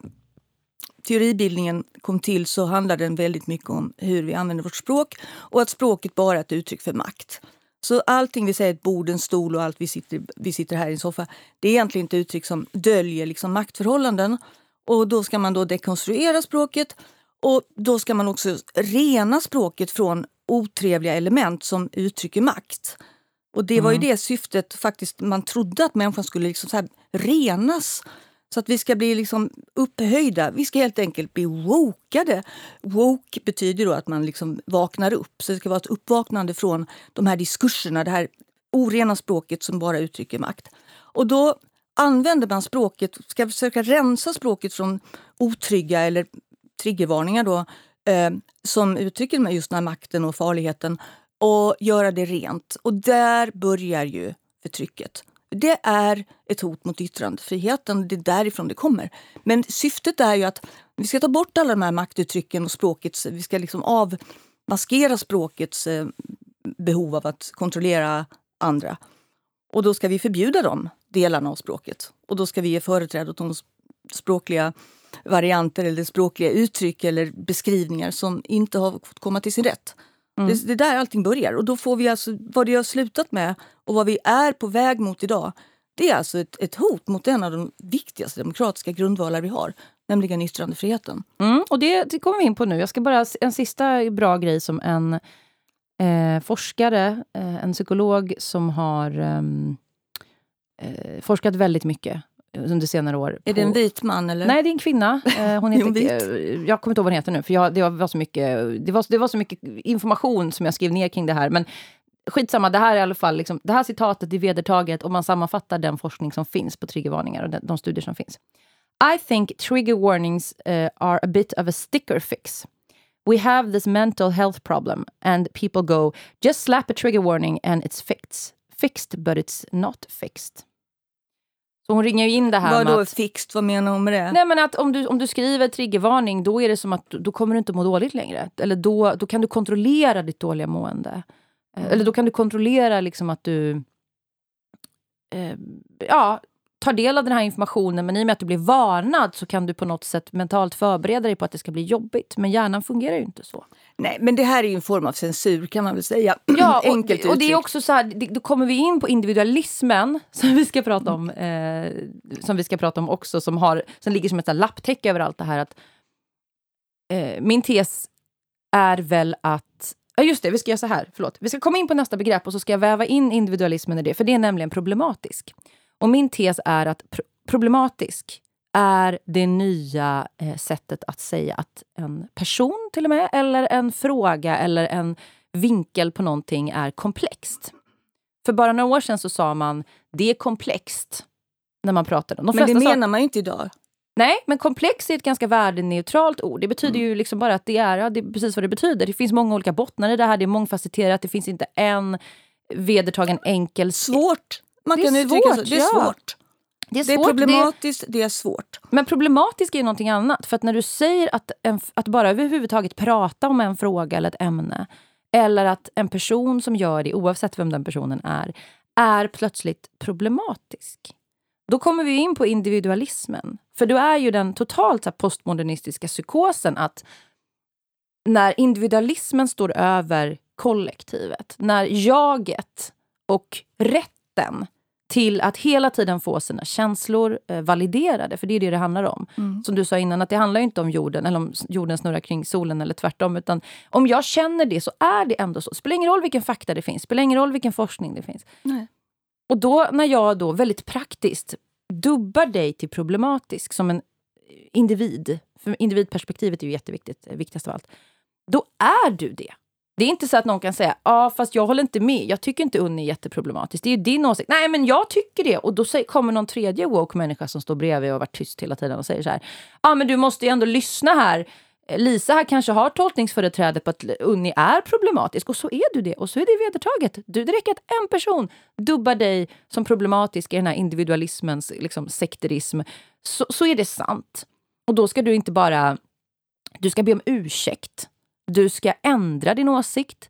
teoribildningen kom till så handlade den väldigt mycket om hur vi använder vårt språk och att språket bara är ett uttryck för makt. Så allting vi säger, ett bord, en stol och allt vi sitter, vi sitter här i en soffa, det är egentligen ett uttryck som döljer liksom maktförhållanden. Och då ska man då dekonstruera språket och då ska man också rena språket från otrevliga element som uttrycker makt. Och det var ju mm. det syftet faktiskt man trodde att människan skulle liksom så renas så att vi ska bli liksom upphöjda. Vi ska helt enkelt bli wokade. Woke betyder då att man liksom vaknar upp. Så det ska vara ett uppvaknande från de här diskurserna, det här orena språket som bara uttrycker makt. Och då använder man språket, ska försöka rensa språket från otrygga eller triggervarningar då, eh, som uttrycker just den här makten och farligheten och göra det rent. Och där börjar ju förtrycket. Det är ett hot mot yttrandefriheten. Det är därifrån det kommer. Men syftet är ju att vi ska ta bort alla de här maktuttrycken och språkets... Vi ska liksom avmaskera språkets eh, behov av att kontrollera andra. Och då ska vi förbjuda de delarna av språket. Och då ska vi ge företräde åt de språkliga varianter eller språkliga uttryck eller beskrivningar som inte har fått komma till sin rätt. Mm. Det, det är där allting börjar. Och då får vi alltså, vad det har slutat med och vad vi är på väg mot idag, det är alltså ett, ett hot mot en av de viktigaste demokratiska grundvalar vi har, nämligen yttrandefriheten. Mm, och det, det kommer vi in på nu. Jag ska bara, en sista bra grej som en eh, forskare, eh, en psykolog som har ehm, eh, forskat väldigt mycket under senare år. Är på... det en vit man? Eller? Nej, det är en kvinna. Eh, hon heter, hon jag kommer inte ihåg vad hon heter nu, för jag, det, var så mycket, det, var, det var så mycket information som jag skrev ner kring det här. Men skitsamma, det här är i alla fall liksom, det här citatet är vedertaget och man sammanfattar den forskning som finns på triggervarningar och de, de studier som finns. I think trigger warnings uh, are a bit of a sticker fix. We have this mental health problem and people go, just slap a trigger warning and it's fixed. Fixed, but it's not fixed. Så hon ringer ju in det här Vad med då att, fixt? Vad menar hon med det? Nej men att om du, om du skriver triggervarning då är det som att då kommer du inte må dåligt längre. Eller då, då kan du kontrollera ditt dåliga mående. Mm. Eller då kan du kontrollera liksom att du eh, ja, tar del av den här informationen men i och med att du blir varnad så kan du på något sätt mentalt förbereda dig på att det ska bli jobbigt. Men hjärnan fungerar ju inte så. Nej, men det här är ju en form av censur kan man väl säga. Ja, och, och det är också så här, då kommer vi in på individualismen som vi ska prata om, eh, som vi ska prata om också, som, har, som ligger som ett lapptäcke över allt det här. Att, eh, min tes är väl att Ja, just det, vi ska göra så här. Förlåt. Vi ska komma in på nästa begrepp och så ska jag väva in individualismen i det, för det är nämligen problematisk. Och min tes är att pr problematisk är det nya eh, sättet att säga att en person till och med, eller en fråga eller en vinkel på någonting är komplext. För bara några år sedan så sa man det är komplext när man pratade. De men det menar man ju inte idag. Nej, men komplex är ett ganska värdeneutralt ord. Det betyder mm. ju liksom bara att det är, ja, det är precis vad det betyder. Det finns många olika bottnar i det här, det är mångfacetterat, det finns inte en vedertagen enkel... Svårt! Man det är svårt, så. Det är ja. svårt. Det är, svårt, det är problematiskt, det är, det är, svårt. Men problematiskt är ju någonting annat. För att när du säger att, en, att bara överhuvudtaget prata om en fråga eller ett ämne eller att en person som gör det, oavsett vem den personen är, är plötsligt problematisk. Då kommer vi in på individualismen. För då är ju den totalt så postmodernistiska psykosen att när individualismen står över kollektivet, när jaget och rätten till att hela tiden få sina känslor eh, validerade, för det är det det handlar om. Mm. Som du sa innan, att det handlar inte om jorden, eller om jorden snurrar kring solen eller tvärtom. Utan om jag känner det så är det ändå så. Spelar ingen roll vilken fakta det finns, spelar ingen roll vilken forskning det finns. Nej. Och då när jag då väldigt praktiskt dubbar dig till problematisk som en individ, för individperspektivet är ju jätteviktigt, viktigast av allt. Då är du det. Det är inte så att någon kan säga ja fast jag håller inte med, jag tycker inte Unni är jätteproblematisk. Det är ju din åsikt. Nej men jag tycker det. Och då kommer någon tredje woke människa som står bredvid och har varit tyst hela tiden och säger så här. Ja men du måste ju ändå lyssna här. Lisa här kanske har tolkningsföreträde på att Unni är problematisk och så är du det och så är det vedertaget. Du, det räcker att en person dubbar dig som problematisk i den här individualismens liksom, sekterism så, så är det sant. Och då ska du inte bara... Du ska be om ursäkt du ska ändra din åsikt.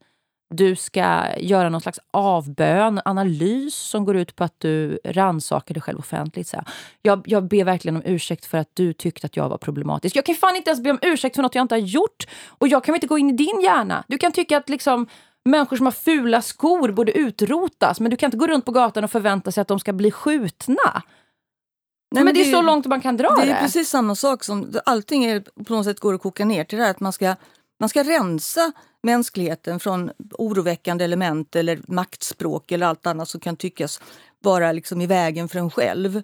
Du ska göra någon slags avbön, analys som går ut på att du rannsakar dig själv offentligt. Så jag, jag ber verkligen om ursäkt för att du tyckte att jag var problematisk. Jag kan fan inte ens be om ursäkt för något jag inte har gjort. Och jag kan inte gå in i din hjärna. Du kan tycka att liksom människor som har fula skor borde utrotas men du kan inte gå runt på gatan och förvänta sig att de ska bli skjutna. Nej, men, det är så långt man kan dra det. Det är precis samma sak som allting är, på något sätt går att koka ner till det här att man ska man ska rensa mänskligheten från oroväckande element eller maktspråk eller allt annat som kan tyckas vara liksom i vägen för en själv.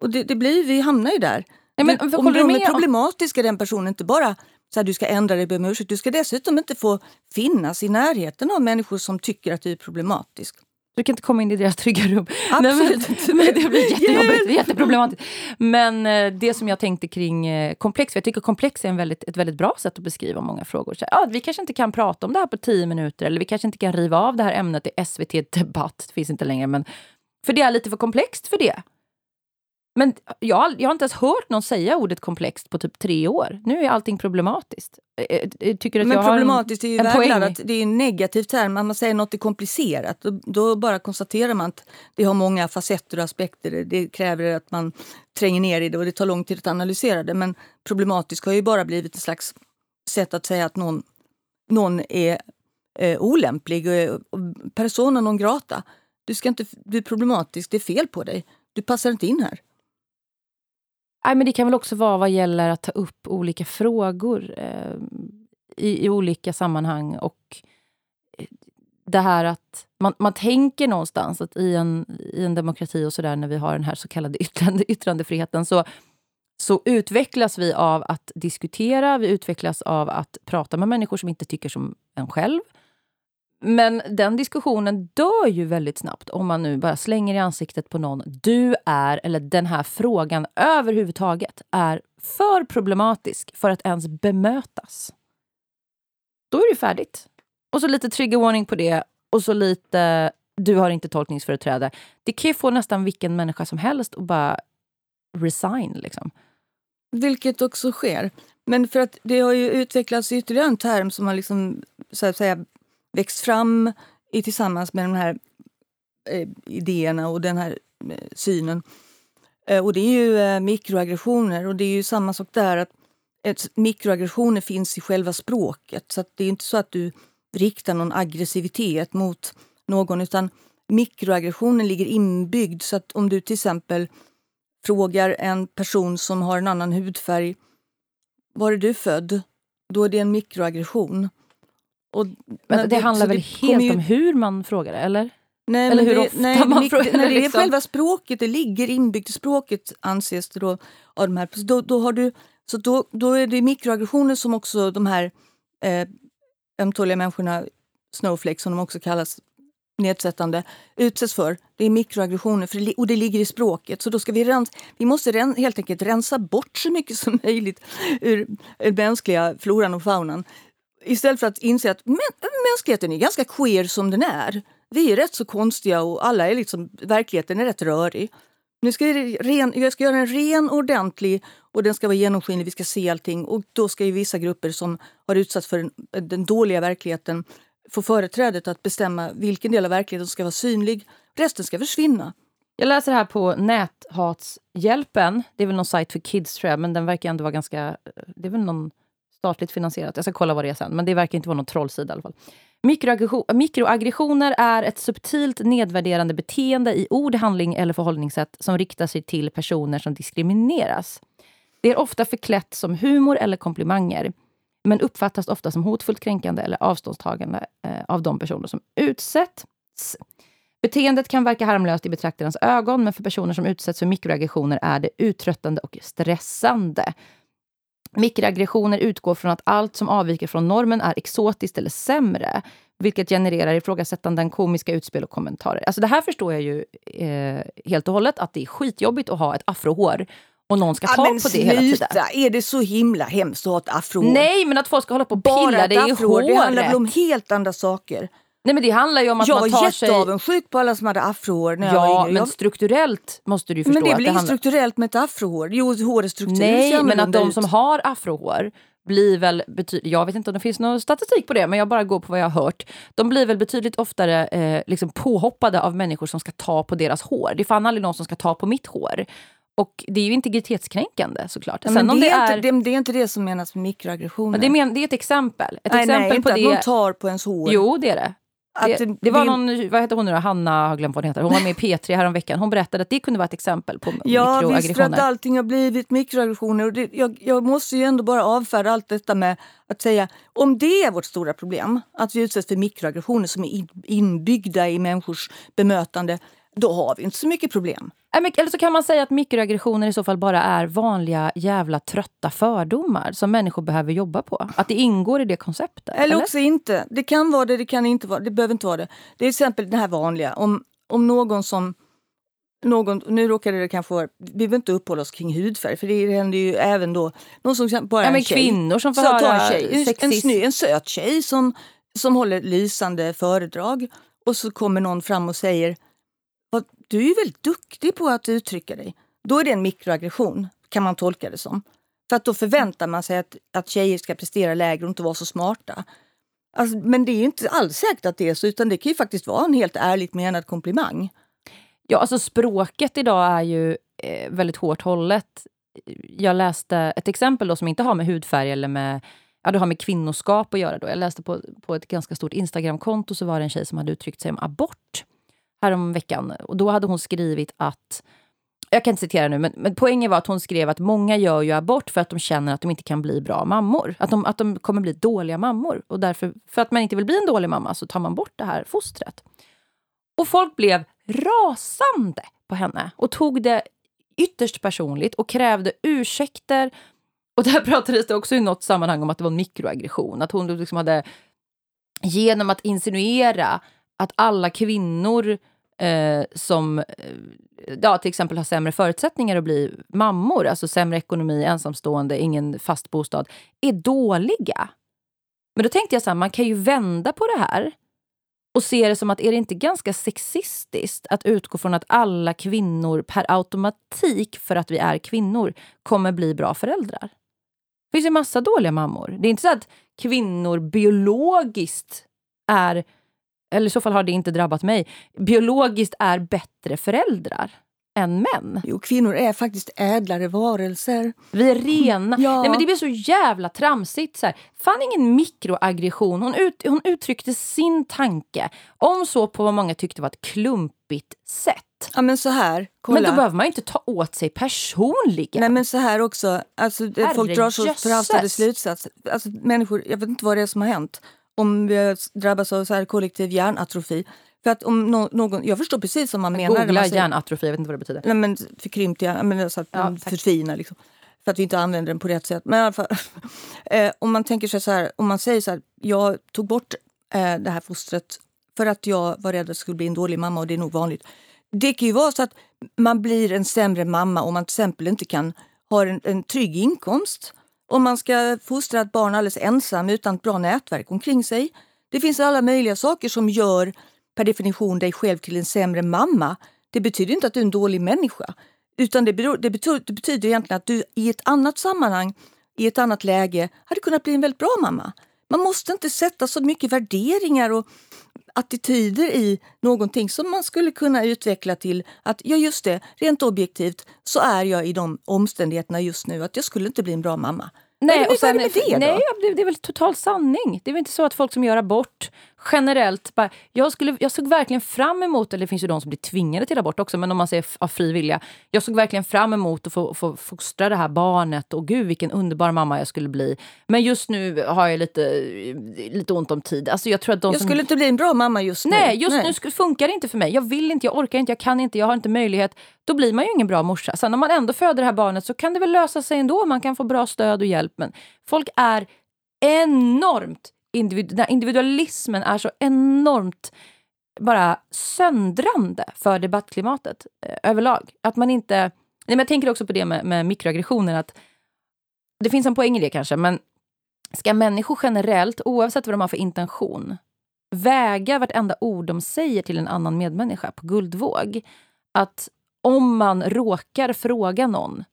Och det, det blir, vi hamnar ju där. Nej, men, om de är problematiska, den personen, inte bara så här, du ska ändra dig, be om ursäkt. Du ska dessutom inte få finnas i närheten av människor som tycker att du är problematisk. Du kan inte komma in i deras trygga rum. Absolut Nej, men, det blir jättejobbigt, jätteproblematiskt. Men eh, det som jag tänkte kring eh, komplex, för jag tycker komplex är en väldigt, ett väldigt bra sätt att beskriva många frågor. Så, ja, vi kanske inte kan prata om det här på tio minuter eller vi kanske inte kan riva av det här ämnet i SVT Debatt, det finns inte längre, men för det är lite för komplext för det. Men jag, jag har inte ens hört någon säga ordet komplext på typ tre år. Nu är allting problematiskt. Eh, eh, tycker att Men jag problematiskt har en, är ju vägladat. Det är en negativ term. Man säger något är komplicerat. Då, då, bara konstaterar man att det har många facetter och aspekter. Det kräver att man tränger ner i det och det tar lång tid att analysera det. Men problematisk har ju bara blivit ett slags sätt att säga att någon, någon är eh, olämplig. Och, och persona non grata. Du ska inte bli problematisk, det är fel på dig. Du passar inte in här. Nej, men det kan väl också vara vad gäller att ta upp olika frågor eh, i, i, olika sammanhang. Och eh, det här att man, man tänker någonstans att i en, i en demokrati och sådär när vi har den här så kallade yttrande, yttrandefriheten så, så utvecklas vi av att diskutera, vi utvecklas av att prata med människor som inte tycker som en själv. Men den diskussionen dör ju väldigt snabbt om man nu bara slänger i ansiktet på någon. Du är, eller den här frågan överhuvudtaget, är för problematisk för att ens bemötas. Då är det färdigt. Och så lite trigger warning på det och så lite du har inte tolkningsföreträde. Det kan ju få nästan vilken människa som helst att bara resign. Liksom. Vilket också sker. Men för att det har ju utvecklats ytterligare en term som har liksom, så att säga, växt fram i, tillsammans med de här eh, idéerna och den här eh, synen. Eh, och det är ju eh, mikroaggressioner och det är ju samma sak där att ett, mikroaggressioner finns i själva språket så det är inte så att du riktar någon aggressivitet mot någon utan mikroaggressionen ligger inbyggd så att om du till exempel frågar en person som har en annan hudfärg Var är du född? Då är det en mikroaggression. Och, men det, det handlar väl det helt ju... om hur man frågar, eller? Nej, Eller hur det, ofta nej, man det, frågar. Nej, det är liksom. själva språket, det ligger inbyggt i språket anses det då. Av de här. Så då, då, har du, så då, då är det mikroaggressioner som också de här eh, ömtåliga människorna, snowflakes som de också kallas, nedsättande, utsätts för. Det är mikroaggressioner för det, och det ligger i språket. Så då ska vi, rens, vi måste ren, helt enkelt rensa bort så mycket som möjligt ur den mänskliga floran och faunan. Istället för att inse att mänskligheten är ganska queer som den är. Vi är rätt så konstiga och alla är liksom, verkligheten är rätt rörig. Nu ska jag, ren, jag ska göra en ren ordentlig och den ska vara genomskinlig, vi ska se allting. Och då ska ju vissa grupper som har utsatts för den, den dåliga verkligheten få företrädet att bestämma vilken del av verkligheten som ska vara synlig. Resten ska försvinna. Jag läser här på Näthatshjälpen. Det är väl någon sajt för kids tror jag, men den verkar ändå vara ganska... Det är väl någon statligt finansierat. Jag ska kolla vad det är sen, men det verkar inte vara någon trollsida i alla fall. Mikroaggressioner är ett subtilt nedvärderande beteende i ord, handling eller förhållningssätt som riktar sig till personer som diskrimineras. Det är ofta förklätt som humor eller komplimanger men uppfattas ofta som hotfullt kränkande eller avståndstagande eh, av de personer som utsätts. Beteendet kan verka harmlöst i betraktarens ögon, men för personer som utsätts för mikroaggressioner är det uttröttande och stressande. Mikroaggressioner utgår från att allt som avviker från normen är exotiskt eller sämre, vilket genererar ifrågasättanden, komiska utspel och kommentarer. Alltså det här förstår jag ju eh, helt och hållet, att det är skitjobbigt att ha ett afrohår och någon ska ta ja, på det sluta. hela tiden. Är det så himla hemskt att ha ett afrohår? Nej, men att folk ska hålla på och pilla det i håret. Det handlar väl om helt andra saker. Nej men det handlar ju om att jag man tar sig... Jag var jätteavundsjuk på alla som hade afrohår när ja, jag var yngre. men strukturellt måste du förstå Men det är väl inget handlar... strukturellt med ett afrohår? Jo, hårets struktur Nej, men att de ut. som har afrohår blir väl betydligt, jag vet inte om det finns någon statistik på det, men jag bara går på vad jag har hört. De blir väl betydligt oftare eh, liksom påhoppade av människor som ska ta på deras hår. Det är fan aldrig någon som ska ta på mitt hår. Och det är ju integritetskränkande såklart. Ja, Sen det, det, är, inte, det, det, är inte det som menas med mikroaggressioner. Det, men, det är ett exempel. Ett nej, exempel nej, inte på att någon tar på ens hår. Jo, det är det. Det, det, var någon, vad heter hon nu då? Hanna har glömt vad hon heter. Hon var med i P3 häromveckan. Hon berättade att det kunde vara ett exempel på ja, mikroaggressioner. Ja, visst för att allting har blivit mikroaggressioner. Och det, jag, jag, måste ju ändå bara avfärda allt detta med att säga om det är vårt stora problem, att vi utsätts för mikroaggressioner som är inbyggda i människors bemötande, då har vi inte så mycket problem. Eller så kan man säga att mikroaggressioner i så fall bara är vanliga jävla trötta fördomar som människor behöver jobba på. Att det ingår i det konceptet. Eller, eller? också inte. Det kan vara det, det kan inte vara det. behöver inte vara det. Det är till exempel det här vanliga. Om, om någon som någon, nu råkade det kanske vara, vi behöver inte uppehålla oss kring hudfärg för det händer ju även då någon som bara ja, men. Kvinnor som får höra en, tjej, en, en, sny, en söt tjej som, som håller lysande föredrag och så kommer någon fram och säger du är ju väldigt duktig på att uttrycka dig. Då är det en mikroaggression, kan man tolka det som. För att då förväntar man sig att, att tjejer ska prestera lägre och inte vara så smarta. Alltså, men det är inte alls säkert att det är så, utan det kan ju faktiskt vara en helt ärligt menad komplimang. Ja, alltså språket idag är ju eh, väldigt hårt hållet. Jag läste ett exempel då som inte har med hudfärg eller med ja, det har med kvinnoskap att göra. Då. Jag läste på, på ett ganska stort Instagramkonto så var det en tjej som hade uttryckt sig om abort häromveckan. Och då hade hon skrivit att jag kan inte citera nu, men, men poängen var att hon skrev att många gör ju abort för att de känner att de inte kan bli bra mammor. Att de, att de kommer bli dåliga mammor. Och därför, för att man inte vill bli en dålig mamma så tar man bort det här fostret. Och folk blev rasande på henne och tog det ytterst personligt och krävde ursäkter. Och där pratades det också i något sammanhang om att det var en mikroaggression. Att hon liksom hade genom att insinuera att alla kvinnor eh, som eh, ja, till exempel har sämre förutsättningar att bli mammor, alltså sämre ekonomi, ensamstående, ingen fast bostad, är dåliga. Men då tänkte jag så här, man kan ju vända på det här och se det som att är det inte ganska sexistiskt att utgå från att alla kvinnor per automatik, för att vi är kvinnor, kommer bli bra föräldrar? Det finns ju massa dåliga mammor. Det är inte så att kvinnor biologiskt är eller i så fall har det inte drabbat mig, biologiskt är bättre föräldrar än män. Jo, kvinnor är faktiskt ädlare varelser. Vi är rena. Ja. Nej, men det blir så jävla tramsigt. Så här. Fan ingen mikroaggression. Hon, ut, hon uttryckte sin tanke. Om så på vad många tyckte var ett klumpigt sätt. Ja, men så här, kolla. Men då behöver man inte ta åt sig personligen. Nej men så här också, alltså, folk drar så förhastade slutsatser. Alltså, människor, jag vet inte vad det är som har hänt om vi drabbas av så här kollektiv hjärnatrofi. För att om no någon, jag förstår precis vad man menar. Googla hjärnatrofi, jag vet inte vad det betyder. Nej, men förkrympt hjärna, men alltså att ja, förtvina. Liksom, för att vi inte använder den på rätt sätt. Men i alla fall, eh, om man tänker sig så här, om man säger så här, jag tog bort eh, det här fostret för att jag var rädd att det skulle bli en dålig mamma och det är nog vanligt. Det kan ju vara så att man blir en sämre mamma om man till exempel inte kan ha en, en trygg inkomst. Om man ska fostra ett barn alldeles ensam utan ett bra nätverk omkring sig. Det finns alla möjliga saker som gör per definition dig själv till en sämre mamma. Det betyder inte att du är en dålig människa. Utan det, beror, det, betyder, det betyder egentligen att du i ett annat sammanhang, i ett annat läge, hade kunnat bli en väldigt bra mamma. Man måste inte sätta så mycket värderingar och attityder i någonting som man skulle kunna utveckla till att ja just det, rent objektivt så är jag i de omständigheterna just nu att jag skulle inte bli en bra mamma. Nej, och sen, det, nej det är väl total sanning. Det är väl inte så att folk som gör abort generellt... Bara, jag, skulle, jag såg verkligen fram emot, eller det finns ju de som blir tvingade till abort också, men om man säger av fri vilja. Jag såg verkligen fram emot att få, få fostra det här barnet och gud vilken underbar mamma jag skulle bli. Men just nu har jag lite, lite ont om tid. Alltså jag tror att de jag som, skulle inte bli en bra mamma just nu. Nej, just nej. nu funkar det inte för mig. Jag vill inte, jag orkar inte, jag kan inte, jag har inte möjlighet. Då blir man ju ingen bra morsa. Sen om man ändå föder det här barnet så kan det väl lösa sig ändå. Man kan få bra stöd och hjälp. Men folk är enormt individ individualismen är så enormt bara söndrande för debattklimatet eh, överlag. Att man inte... Nej, men jag tänker också på det med, med mikroaggressioner. Att det finns en poäng i det kanske, men ska människor generellt, oavsett vad de har för intention, väga vartenda ord de säger till en annan medmänniska på guldvåg? Att om man råkar fråga någon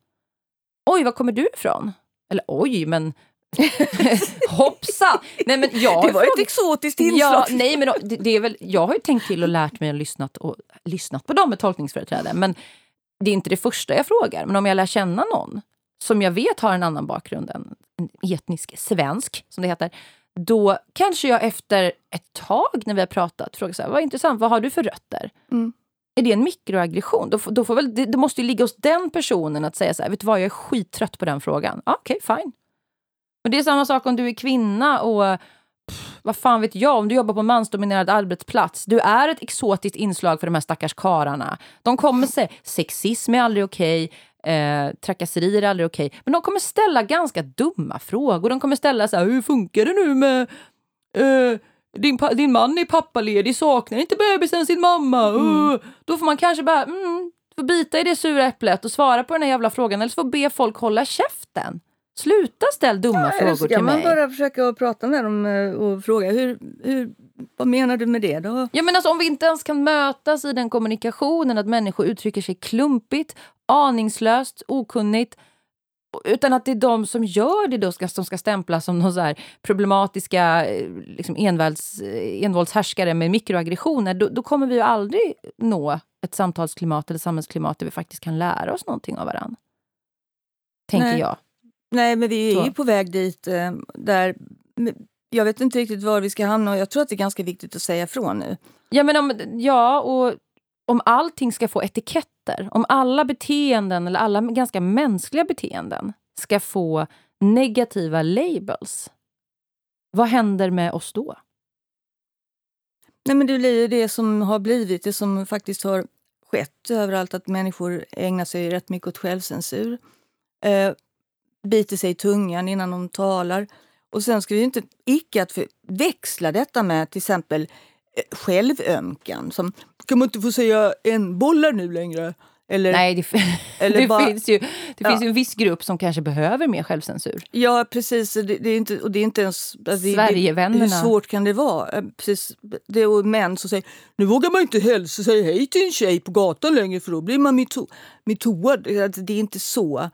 Oj, var kommer du ifrån? Eller oj, men Hoppsan! Nej, men jag det var ett exotiskt inslag. Ja, nej, men det, det, är väl, jag har ju tänkt till och lärt mig och lyssnat, och, lyssnat på dem med tolkningsföreträde. Men det är inte det första jag frågar. Men om jag lär känna någon som jag vet har en annan bakgrund än en etnisk svensk, som det heter. Då kanske jag efter ett tag när vi har pratat frågar så här, vad intressant, vad har du för rötter? Mm. Är det en mikroaggression? Då, då får väl, det, det, måste ju ligga hos den personen att säga så här, vet du vad, jag är skittrött på den frågan. Ah, Okej, okay, fine. Men det är samma sak om du är kvinna och pff, vad fan vet jag, om du jobbar på en mansdominerad arbetsplats. Du är ett exotiskt inslag för de här stackars kararna. De kommer säga sexism är aldrig okej, eh, trakasserier är aldrig okej. Men de kommer ställa ganska dumma frågor. De kommer ställa så här, hur funkar det nu med eh, din, din man är pappaledig, saknar inte bebisen sin mamma? Mm. Uh, då får man kanske bara mm, får bita i det sura äpplet och svara på den här jävla frågan eller så får be folk hålla käften. Sluta ställa dumma ja, frågor till mig. man bara försöka prata med dem eh, och fråga hur, hur, vad menar du med det då? Ja, men alltså, om vi inte ens kan mötas i den kommunikationen, att människor uttrycker sig klumpigt, aningslöst, okunnigt utan att det är de som gör det då ska, som ska stämplas som de så problematiska eh, liksom envälds, eh, envåldshärskare med mikroaggressioner. Då, då, kommer vi ju aldrig nå ett samtalsklimat eller samhällsklimat där vi faktiskt kan lära oss någonting av varandra. Tänker Nej. jag. Nej, men vi är ju på väg dit. Eh, där, jag vet inte riktigt var vi ska hamna och jag tror att det är ganska viktigt att säga ifrån nu. Ja, men om, ja, och om allting ska få etiketter, om alla beteenden, eller alla ganska mänskliga beteenden ska få negativa labels, vad händer med oss då? Nej, men det blir det som har blivit, det som faktiskt har skett överallt, att människor ägnar sig rätt mycket åt självcensur. Eh, biter sig i tungan innan de talar. Och sen ska vi inte icke att förväxla detta med till exempel eh, självömkan. Som, kan man inte få säga en bollar nu längre? Eller, Nej, det, eller det, bara, finns, ju, det ja. finns ju en viss grupp som kanske behöver mer självcensur. Ja, precis. Det, det är, inte, och det är inte ens... Alltså, Sverigevännerna. Hur svårt kan det vara? Eh, precis, det är män som säger nu vågar man inte hälsa säga hej till en tjej på gatan längre för då blir man metoo. Alltså, det är inte så.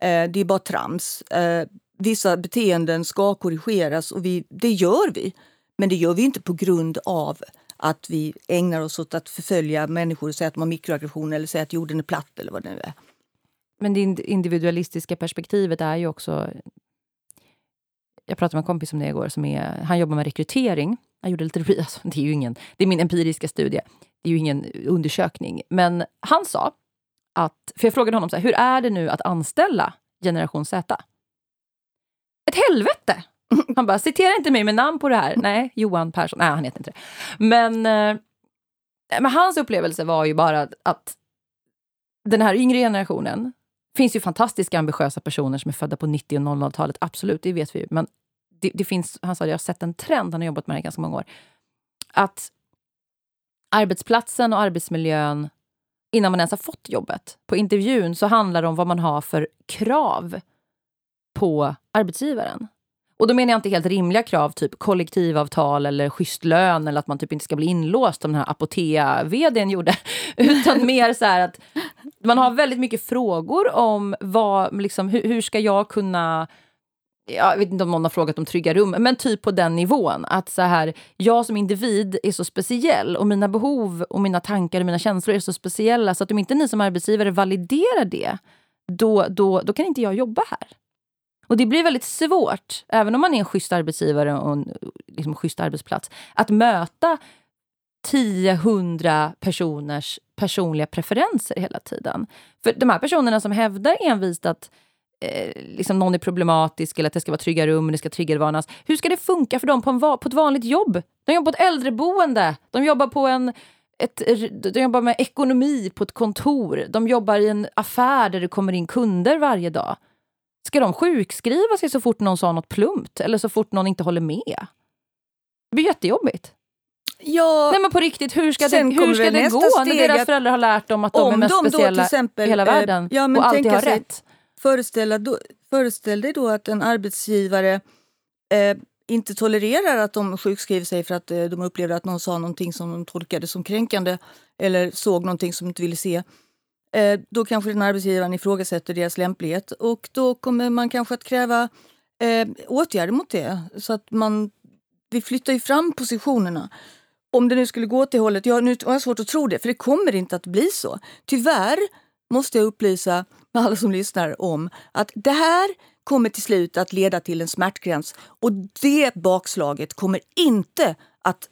Eh, det är bara trams. Eh, vissa beteenden ska korrigeras och vi, det gör vi. Men det gör vi inte på grund av att vi ägnar oss åt att förfölja människor och säga att de har mikroaggressioner eller säga att jorden är platt eller vad det nu är. Men det individualistiska perspektivet är ju också... Jag pratade med en kompis om det igår. Som är, han jobbar med rekrytering. Jag gjorde lite alltså, det är ju ingen, Det är min empiriska studie. Det är ju ingen undersökning. Men han sa att... För jag frågade honom så här, hur är det nu att anställa generation Z? Ett helvete! Han bara, citera inte mig med namn på det här. Nej, Johan Persson. Nej, han heter inte det. Men eh, Men hans upplevelse var ju bara att den här yngre generationen finns ju fantastiska ambitiösa personer som är födda på 90 och 00-talet, absolut, det vet vi ju. Men det, det, finns, han sa, jag har sett en trend, han har jobbat med det här ganska många år, att arbetsplatsen och arbetsmiljön innan man ens har fått jobbet. På intervjun så handlar det om vad man har för krav på arbetsgivaren. Och då menar jag inte helt rimliga krav, typ kollektivavtal eller schysst lön eller att man typ inte ska bli inlåst som den här Apotea-vdn gjorde. Utan mer så att man har väldigt mycket frågor om vad, liksom, hur, hur ska jag kunna jag vet inte om någon har frågat om trygga rum, men typ på den nivån. Att så här, jag som individ är så speciell och mina behov och mina tankar och mina känslor är så speciella så att om inte ni som arbetsgivare validerar det, då, då, då kan inte jag jobba här. Och det blir väldigt svårt, även om man är en schysst arbetsgivare och en liksom, schysst arbetsplats, att möta 10-100 personers personliga preferenser hela tiden. För de här personerna som hävdar envist att eh, liksom någon är problematisk eller att det ska vara trygga rum, det ska triggervarnas. Hur ska det funka för dem på, en, på ett vanligt jobb? De jobbar på ett äldreboende, de jobbar på en ett, de jobbar med ekonomi på ett kontor, de jobbar i en affär där det kommer in kunder varje dag. Ska de sjukskriva sig så fort någon sa något plumpt eller så fort någon inte håller med? Det blir jättejobbigt. Ja, Nej men på riktigt, hur ska det, hur ska det gå när deras föräldrar har lärt dem att de är mest de speciella i hela eh, världen ja, och alltid har rätt? Föreställa då, föreställ dig då att en arbetsgivare eh, inte tolererar att de sjukskriver sig för att eh, de upplevde att någon sa någonting som de tolkade som kränkande eller såg någonting som de inte ville se. Eh, då kanske den arbetsgivaren ifrågasätter deras lämplighet och då kommer man kanske att kräva eh, åtgärder mot det. Så att man, vi flyttar ju fram positionerna. Om det nu skulle gå åt det hållet, ja, nu har jag svårt att tro det, för det kommer inte att bli så. Tyvärr måste jag upplysa alla som lyssnar om att det här kommer till slut att leda till en smärtgräns och det bakslaget kommer inte att,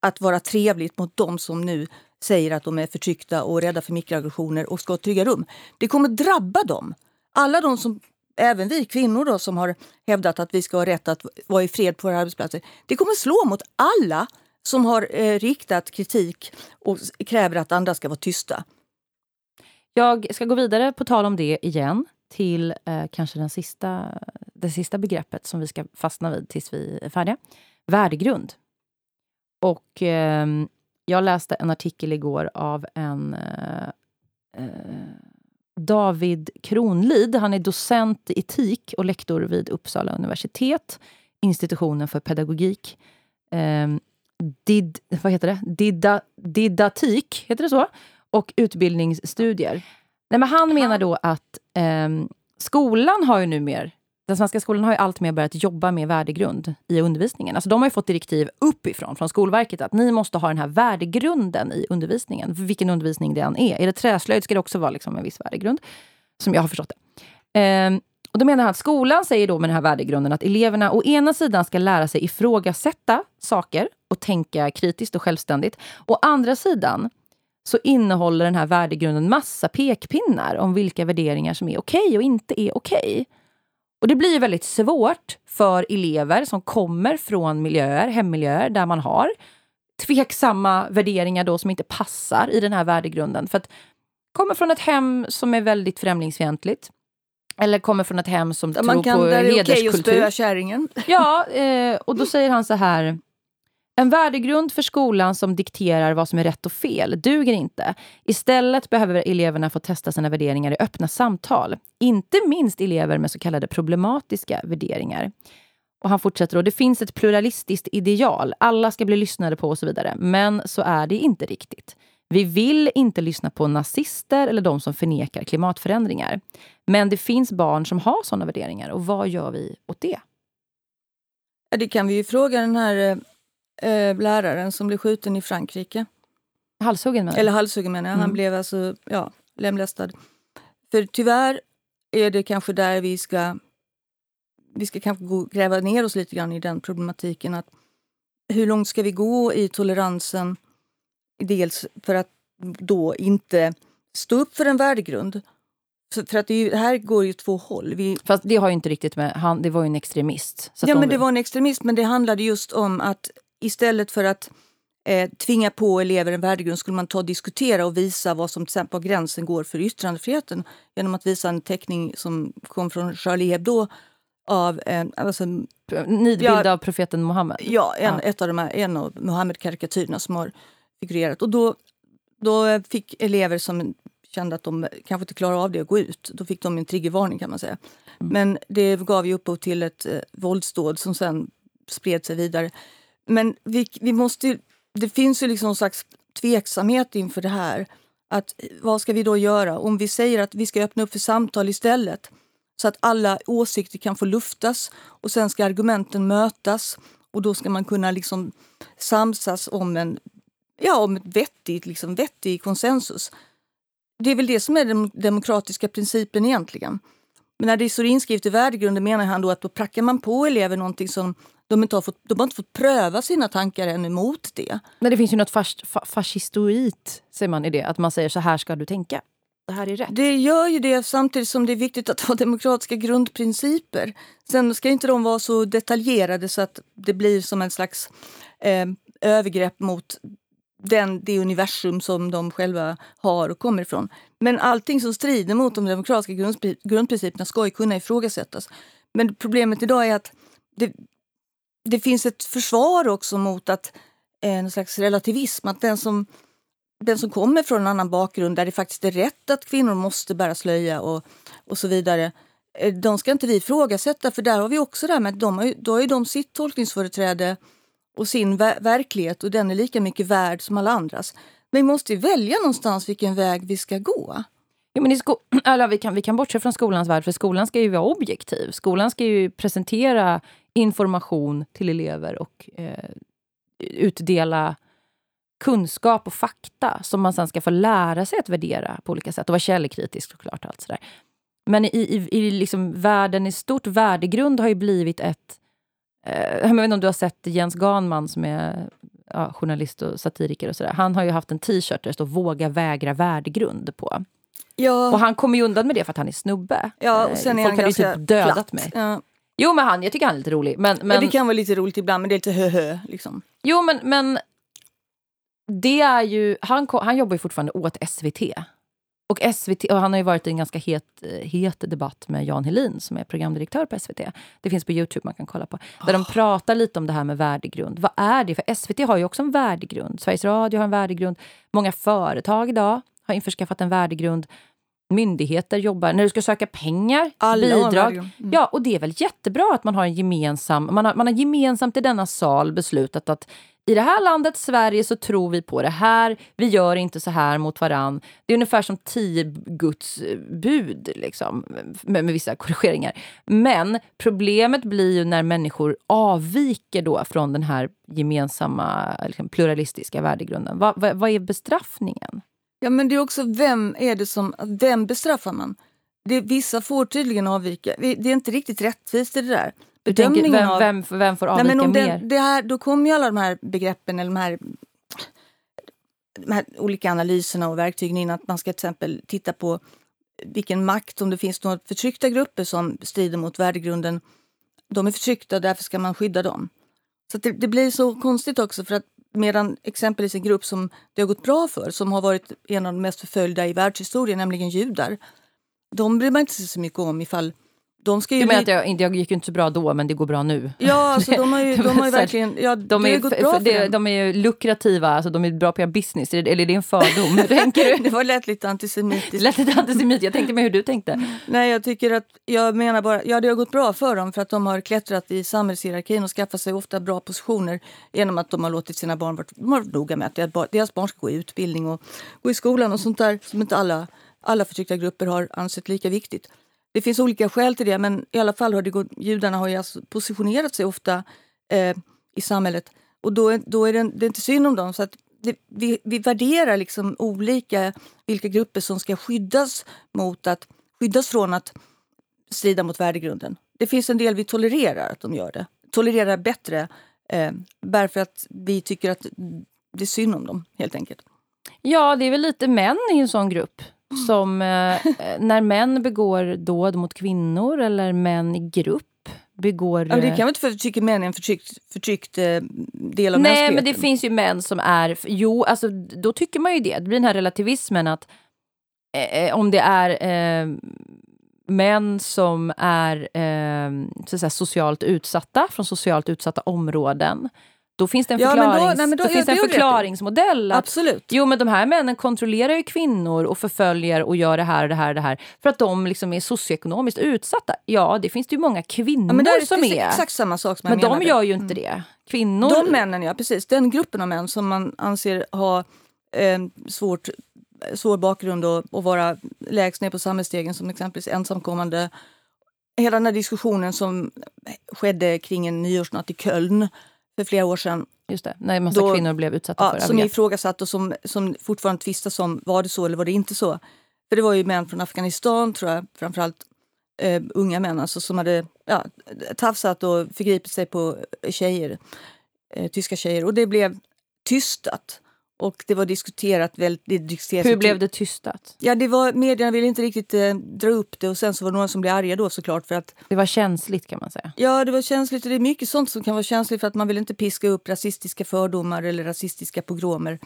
att vara trevligt mot de som nu säger att de är förtryckta och rädda för mikroaggressioner och ska ha trygga rum. Det kommer drabba dem. Alla de som, även vi kvinnor då, som har hävdat att vi ska ha rätt att vara i fred på våra arbetsplatser. Det kommer slå mot alla som har eh, riktat kritik och kräver att andra ska vara tysta. Jag ska gå vidare på tal om det igen till eh, kanske den sista, det sista begreppet som vi ska fastna vid tills vi är färdiga. Värdegrund. Och eh, jag läste en artikel igår av en eh, eh, David Kronlid. Han är docent i etik och lektor vid Uppsala universitet, institutionen för pedagogik. Eh, did, vad heter det? Dida, didatik, heter det så? Och utbildningsstudier. Nej, men han menar då att eh, skolan har ju numera den svenska skolan har ju alltmer börjat jobba med värdegrund i undervisningen. Alltså de har fått direktiv uppifrån, från Skolverket, att ni måste ha den här värdegrunden i undervisningen. Vilken undervisning det än är. Är det träslöjd ska det också vara liksom en viss värdegrund. Som jag har förstått det. Ehm, och då menar han att skolan säger då med den här värdegrunden att eleverna å ena sidan ska lära sig ifrågasätta saker och tänka kritiskt och självständigt. Å andra sidan så innehåller den här värdegrunden massa pekpinnar om vilka värderingar som är okej okay och inte är okej. Okay. Och det blir väldigt svårt för elever som kommer från miljöer, hemmiljöer, där man har tveksamma värderingar då som inte passar i den här värdegrunden. För att kommer från ett hem som är väldigt främlingsfientligt. Eller kommer från ett hem som där tror kan, på där hederskultur. Där är okej att spöa kärringen. Ja, eh, och då säger han så här en värdegrund för skolan som dikterar vad som är rätt och fel duger inte. Istället behöver eleverna få testa sina värderingar i öppna samtal. Inte minst elever med så kallade problematiska värderingar. Och han fortsätter då, det finns ett pluralistiskt ideal. Alla ska bli lyssnade på och så vidare. Men så är det inte riktigt. Vi vill inte lyssna på nazister eller de som förnekar klimatförändringar. Men det finns barn som har sådana värderingar och vad gör vi åt det? Det kan vi ju fråga den här eh, eh, läraren som blev skjuten i Frankrike. Halshuggen menar Eller halshuggen menar jag. Mm. Han blev alltså ja, lemlästad. För tyvärr är det kanske där vi ska... Vi ska kanske gå, gräva ner oss lite grann i den problematiken. att Hur långt ska vi gå i toleransen? Dels för att då inte stå upp för en värdegrund. För, att det, ju, här går ju två håll. Vi, Fast det har ju inte riktigt med... Han, det var ju en extremist. ja, de, men det var en extremist, men det handlade just om att istället för att eh, tvinga på elever en värdegrund skulle man ta och diskutera och visa vad som till exempel var gränsen går för yttrandefriheten genom att visa en teckning som kom från Charlie Hebdo av en, alltså, Nidbild ja, av profeten Muhammed? Ja, en, ja. Ett av de här, en av Muhammed-karikatyrerna som har figurerat. Och då, då fick elever som kände att de kanske inte klarar av det att gå ut, då fick de en triggervarning kan man säga. Mm. Men det gav ju upphov till ett eh, våldsdåd som sen spred sig vidare. Men vi, vi måste, det finns ju liksom någon slags tveksamhet inför det här. Att, vad ska vi då göra? Om vi säger att vi ska öppna upp för samtal istället så att alla åsikter kan få luftas och sen ska argumenten mötas och då ska man kunna liksom samsas om en, ja, om ett vettigt, liksom vettig konsensus. Det är väl det som är den demokratiska principen egentligen. Men när det står inskrivet i värdegrunden menar han då att då prackar man på elever någonting som de inte har fått, de har inte fått pröva sina tankar än emot det. Men det finns ju något fas, fa, säger man i det, att man säger så här ska du tänka. Det här är rätt. Det gör ju det samtidigt som det är viktigt att ha demokratiska grundprinciper. Sen ska inte de vara så detaljerade så att det blir som en slags eh, övergrepp mot den, det universum som de själva har och kommer ifrån. Men allting som strider mot de demokratiska grundprinciperna ska ju kunna ifrågasättas. Men problemet idag är att det, det finns ett försvar också mot att eh, en slags relativism, att den som, den som kommer från en annan bakgrund där det faktiskt är rätt att kvinnor måste bära slöja och, och så vidare, eh, de ska inte vi ifrågasätta för där har vi också det här med att de har, då har ju de sitt tolkningsföreträde och sin ver verklighet och den är lika mycket värd som alla andras. Men vi måste välja någonstans vilken väg vi ska gå. Ja, men i sko vi, kan, vi kan bortse från skolans värld, för skolan ska ju vara objektiv. Skolan ska ju presentera information till elever och eh, utdela kunskap och fakta som man sen ska få lära sig att värdera på olika sätt och vara källkritisk såklart. Allt sådär. Men i, i, i liksom världen i stort, värdegrund har ju blivit ett... Eh, jag vet inte om du har sett Jens Ganman som är ja, journalist och satiriker och sådär. Han har ju haft en t-shirt där det står “Våga vägra värdegrund” på. Ja. Och han kommer ju undan med det för att han är snubbe. Ja, och sen är Folk hade ju typ dödat mig. Ja. Jo, men han, jag tycker han är lite rolig. Men, men... det kan vara lite roligt ibland, men det är lite hö-hö. Liksom. Jo, men, men det är ju... Han, han jobbar ju fortfarande åt SVT. Och, SVT, och han har ju varit i en ganska het, het debatt med Jan Helin som är programdirektör på SVT. Det finns på Youtube man kan kolla på. Där oh. de pratar lite om det här med värdegrund. Vad är det? För SVT har ju också en värdegrund. Sveriges Radio har en värdegrund. Många företag idag har införskaffat en värdegrund myndigheter jobbar, när du ska söka pengar, Alla bidrag. Mm. Ja, och det är väl jättebra att man har en gemensam, man har, man har gemensamt i denna sal beslutat att i det här landet, Sverige, så tror vi på det här. Vi gör inte så här mot varann. Det är ungefär som tio Guds eh, bud, liksom, med, med vissa korrigeringar. Men problemet blir ju när människor avviker då från den här gemensamma liksom, pluralistiska värdegrunden. Va, va, vad är bestraffningen? Ja, men det är också vem är det som, vem bestraffar man? Det, vissa får tydligen avvika. Det är inte riktigt rättvist det där. Bedömningen vem, av, vem, vem får avvika nej, men om mer? Det, det här, då kommer ju alla de här begreppen eller de här, de här olika analyserna och verktygen in. Att man ska till exempel titta på vilken makt, om det finns några förtryckta grupper som strider mot värdegrunden. De är förtryckta, därför ska man skydda dem. Så det, det, blir så konstigt också för att Medan exempelvis en grupp som det har gått bra för, som har varit en av de mest förföljda i världshistorien, nämligen judar. De bryr man inte sig så mycket om ifall de ska ju du menar att jag, jag gick inte så bra då, men det går bra nu? Ja, alltså, de har ju, de har ju verkligen... Ja, de, är, gått bra för det, de är ju lukrativa, alltså, de är bra på business. Eller är det en fördom? tänker du? Det var lätt lite antisemitiskt. Lätt lite antisemitiskt. Jag tänkte mig hur du tänkte. Nej, jag tycker att... Jag menar bara... Ja, det har gått bra för dem för att de har klättrat i samhällshierarkin och skaffat sig ofta bra positioner genom att de har låtit sina barn vara, vara noga med att deras barn ska gå i utbildning och gå i skolan och sånt där som inte alla, alla förtryckta grupper har ansett lika viktigt. Det finns olika skäl till det, men i alla fall har det gått, judarna har ju alltså positionerat sig ofta eh, i samhället. Och då, då är det, det är inte synd om dem. Så att det, vi, vi värderar liksom olika vilka grupper som ska skyddas mot att skyddas från att strida mot värdegrunden. Det finns en del vi tolererar att de gör det. Tolererar bättre eh, bara för att vi tycker att det är synd om dem, helt enkelt. Ja, det är väl lite män i en sån grupp som eh, när män begår dåd mot kvinnor eller män i grupp begår... Ja, det kan väl inte för att tycker män är en förtryckt, förtryckt eh, del av Nej, men det finns ju män som är... Jo, alltså, då tycker man ju det. Det blir den här relativismen att eh, eh om det är eh, män som är eh, så socialt utsatta, från socialt utsatta områden då finns det en, förklarings, ja, då, nej, då, då finns det en förklaringsmodell. Att, Absolut. Jo, men de här männen kontrollerar ju kvinnor och förföljer och gör det här och det här och det här för att de liksom är socioekonomiskt utsatta. Ja, det finns det ju många kvinnor ja, men är som är. Exakt samma sak som Men de menade. gör ju inte mm. det. Kvinnor... De männen, ja precis. Den gruppen av män som man anser ha eh, svårt svår bakgrund och, och vara lägst ner på samhällsstegen som exempelvis ensamkommande. Hela den här diskussionen som skedde kring en nyårsnatt i Köln för flera år sedan. Just det, när en massa då, kvinnor blev utsatta ja, för Som ifrågasatt och som, som fortfarande tvistas om var det så eller var det inte så. För det var ju män från Afghanistan, tror jag, framförallt eh, unga män alltså, som hade ja, tafsat och förgripit sig på tjejer, eh, tyska tjejer. Och det blev tystat. Och det var diskuterat väldigt... Det diskuterat Hur blev det tystat? Ja, det var, medierna ville inte riktigt eh, dra upp det och sen så var det några som blev arga då såklart för att... Det var känsligt kan man säga. Ja, det var känsligt och det är mycket sånt som kan vara känsligt för att man vill inte piska upp rasistiska fördomar eller rasistiska pogromer.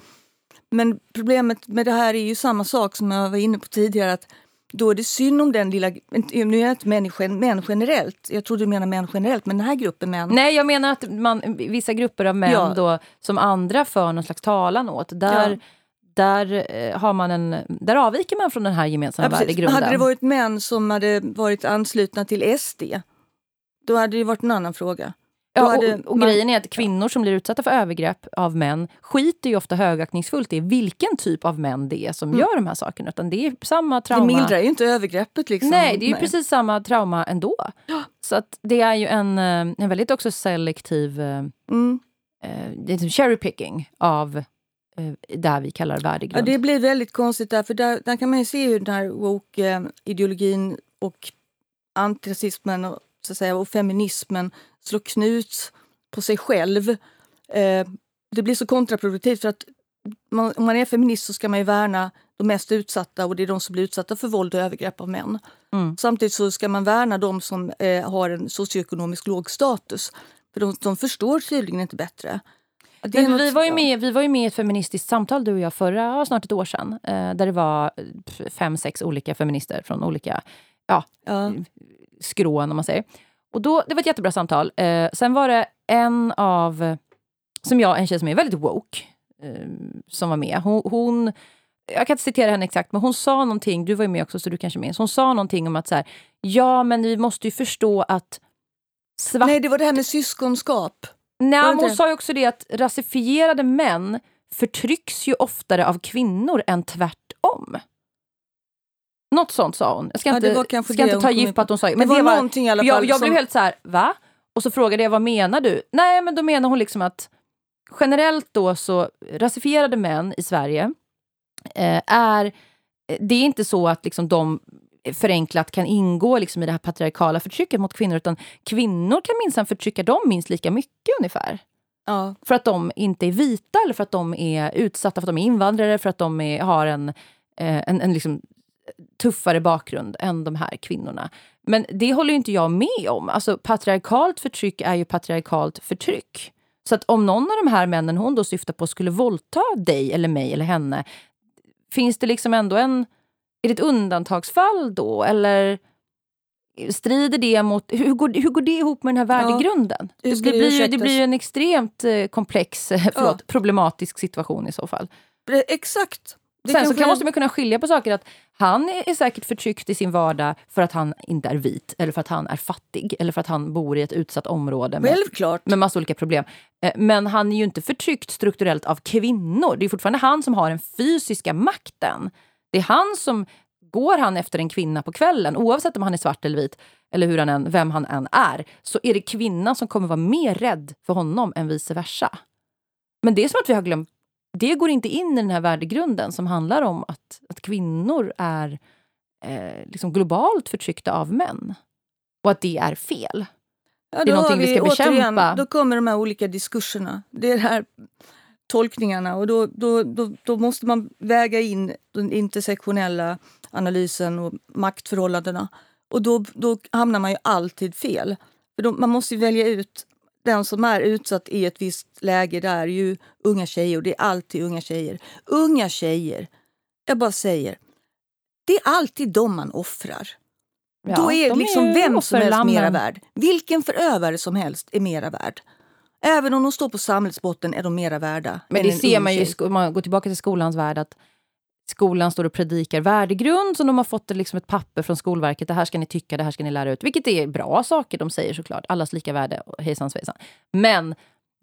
Men problemet med det här är ju samma sak som jag var inne på tidigare att då är det synd om den lilla... Nu är jag inte människan, män generellt, jag tror du menar män generellt, men den här gruppen män... Nej, jag menar att man, vissa grupper av män ja. då, som andra för någon slags talan åt, där, ja. där, eh, har man en, där avviker man från den här gemensamma ja, värdegrunden. Hade det varit män som hade varit anslutna till SD, då hade det varit en annan fråga. Ja, och, och man, grejen är att kvinnor som blir utsatta för övergrepp av män skiter ju ofta högaktningsfullt i vilken typ av män det är som mm. gör de här sakerna. Utan det är samma trauma. Det mildrar ju inte övergreppet. Liksom. Nej, det är ju precis samma trauma ändå. Så att det är ju en, eh, en väldigt också selektiv eh, mm. eh, cherry picking av eh, det vi kallar värdegrund. Ja, det blir väldigt konstigt där, för där, där kan man ju se hur den här woke-ideologin och antirasismen och, så att säga, och feminismen slå knut på sig själv. Eh, det blir så kontraproduktivt för att man, om man är feminist så ska man ju värna de mest utsatta och det är de som blir utsatta för våld och övergrepp av män. Mm. Samtidigt så ska man värna de som eh, har en socioekonomisk låg status. För de, de förstår tydligen inte bättre. Men något, vi, var ju med, vi var ju med i ett feministiskt samtal, du och jag, förra snart ett år sedan. Eh, där det var fem, sex olika feminister från olika ja, ja. Skrån, om man säger. Och då, det var ett jättebra samtal. Eh, sen var det en av, som jag, en tjej som är väldigt woke, eh, som var med. Hon, hon, jag kan inte citera henne exakt, men hon sa någonting, du var ju med också så du kanske minns. Hon sa någonting om att så här, ja men vi måste ju förstå att svart... Nej, det var det här med syskonskap. Nej, hon det? sa ju också det att rasifierade män förtrycks ju oftare av kvinnor än tvärtom. Något sånt sa hon. Jag ska inte, ja, ska inte ta gift på att hon sa det. Men det, var, det var i alla fall. Jag, jag blev helt så här, va? Och så frågade jag, vad menar du? Nej, men då menar hon liksom att generellt då så rasifierade män i Sverige eh, är... Det är inte så att liksom de förenklat kan ingå liksom i det här patriarkala förtrycket mot kvinnor, utan kvinnor kan minsann förtrycka dem minst lika mycket ungefär. Ja. För att de inte är vita, eller för att de är utsatta, för att de är invandrare, för att de är, har en, eh, en, en liksom tuffare bakgrund än de här kvinnorna. Men det håller inte jag med om. Alltså, patriarkalt förtryck är ju patriarkalt förtryck. Så att om någon av de här männen hon då syftar på skulle våldta dig eller mig eller henne, finns det liksom ändå en... Är det ett undantagsfall då? Eller strider det mot... Hur går, hur går det ihop med den här värdegrunden? Ja, det, blir, det blir ju en extremt eh, komplex, förlåt, ja. problematisk situation i så fall. Exakt. Det Sen så kan, måste man kunna skilja på saker. att Han är säkert förtryckt i sin vardag för att han inte är vit, eller för att han är fattig, eller för att han bor i ett utsatt område med, med massa olika problem. Eh, men han är ju inte förtryckt strukturellt av kvinnor. Det är fortfarande han som har den fysiska makten. Det är han som Går han efter en kvinna på kvällen, oavsett om han är svart eller vit, eller hur han än, vem han än är, så är det kvinnan som kommer vara mer rädd för honom än vice versa. Men det är som att vi har glömt det går inte in i den här värdegrunden som handlar om att, att kvinnor är eh, liksom globalt förtryckta av män. Och att det är fel. Ja, det är någonting vi, vi ska bekämpa. Återigen, då kommer de här olika diskurserna. Det är här tolkningarna och då, då, då, då måste man väga in den intersektionella analysen och maktförhållandena. Och då, då hamnar man ju alltid fel. För de, man måste välja ut den som är utsatt i ett visst läge. Det är ju unga tjejer och det är alltid unga tjejer. Unga tjejer, jag bara säger, det är alltid de man offrar. Ja, Då är liksom är vem som helst mera värd. Vilken förövare som helst är mera värd. Även om de står på samhällsbotten är de mera värda. Men det ser man ju, om man går tillbaka till skolans värld, att skolan står och predikar värdegrund som de har fått liksom ett papper från Skolverket. Det här ska ni tycka, det här ska ni lära ut. Vilket är bra saker de säger såklart. Allas lika värde, hejsan svejsan. Men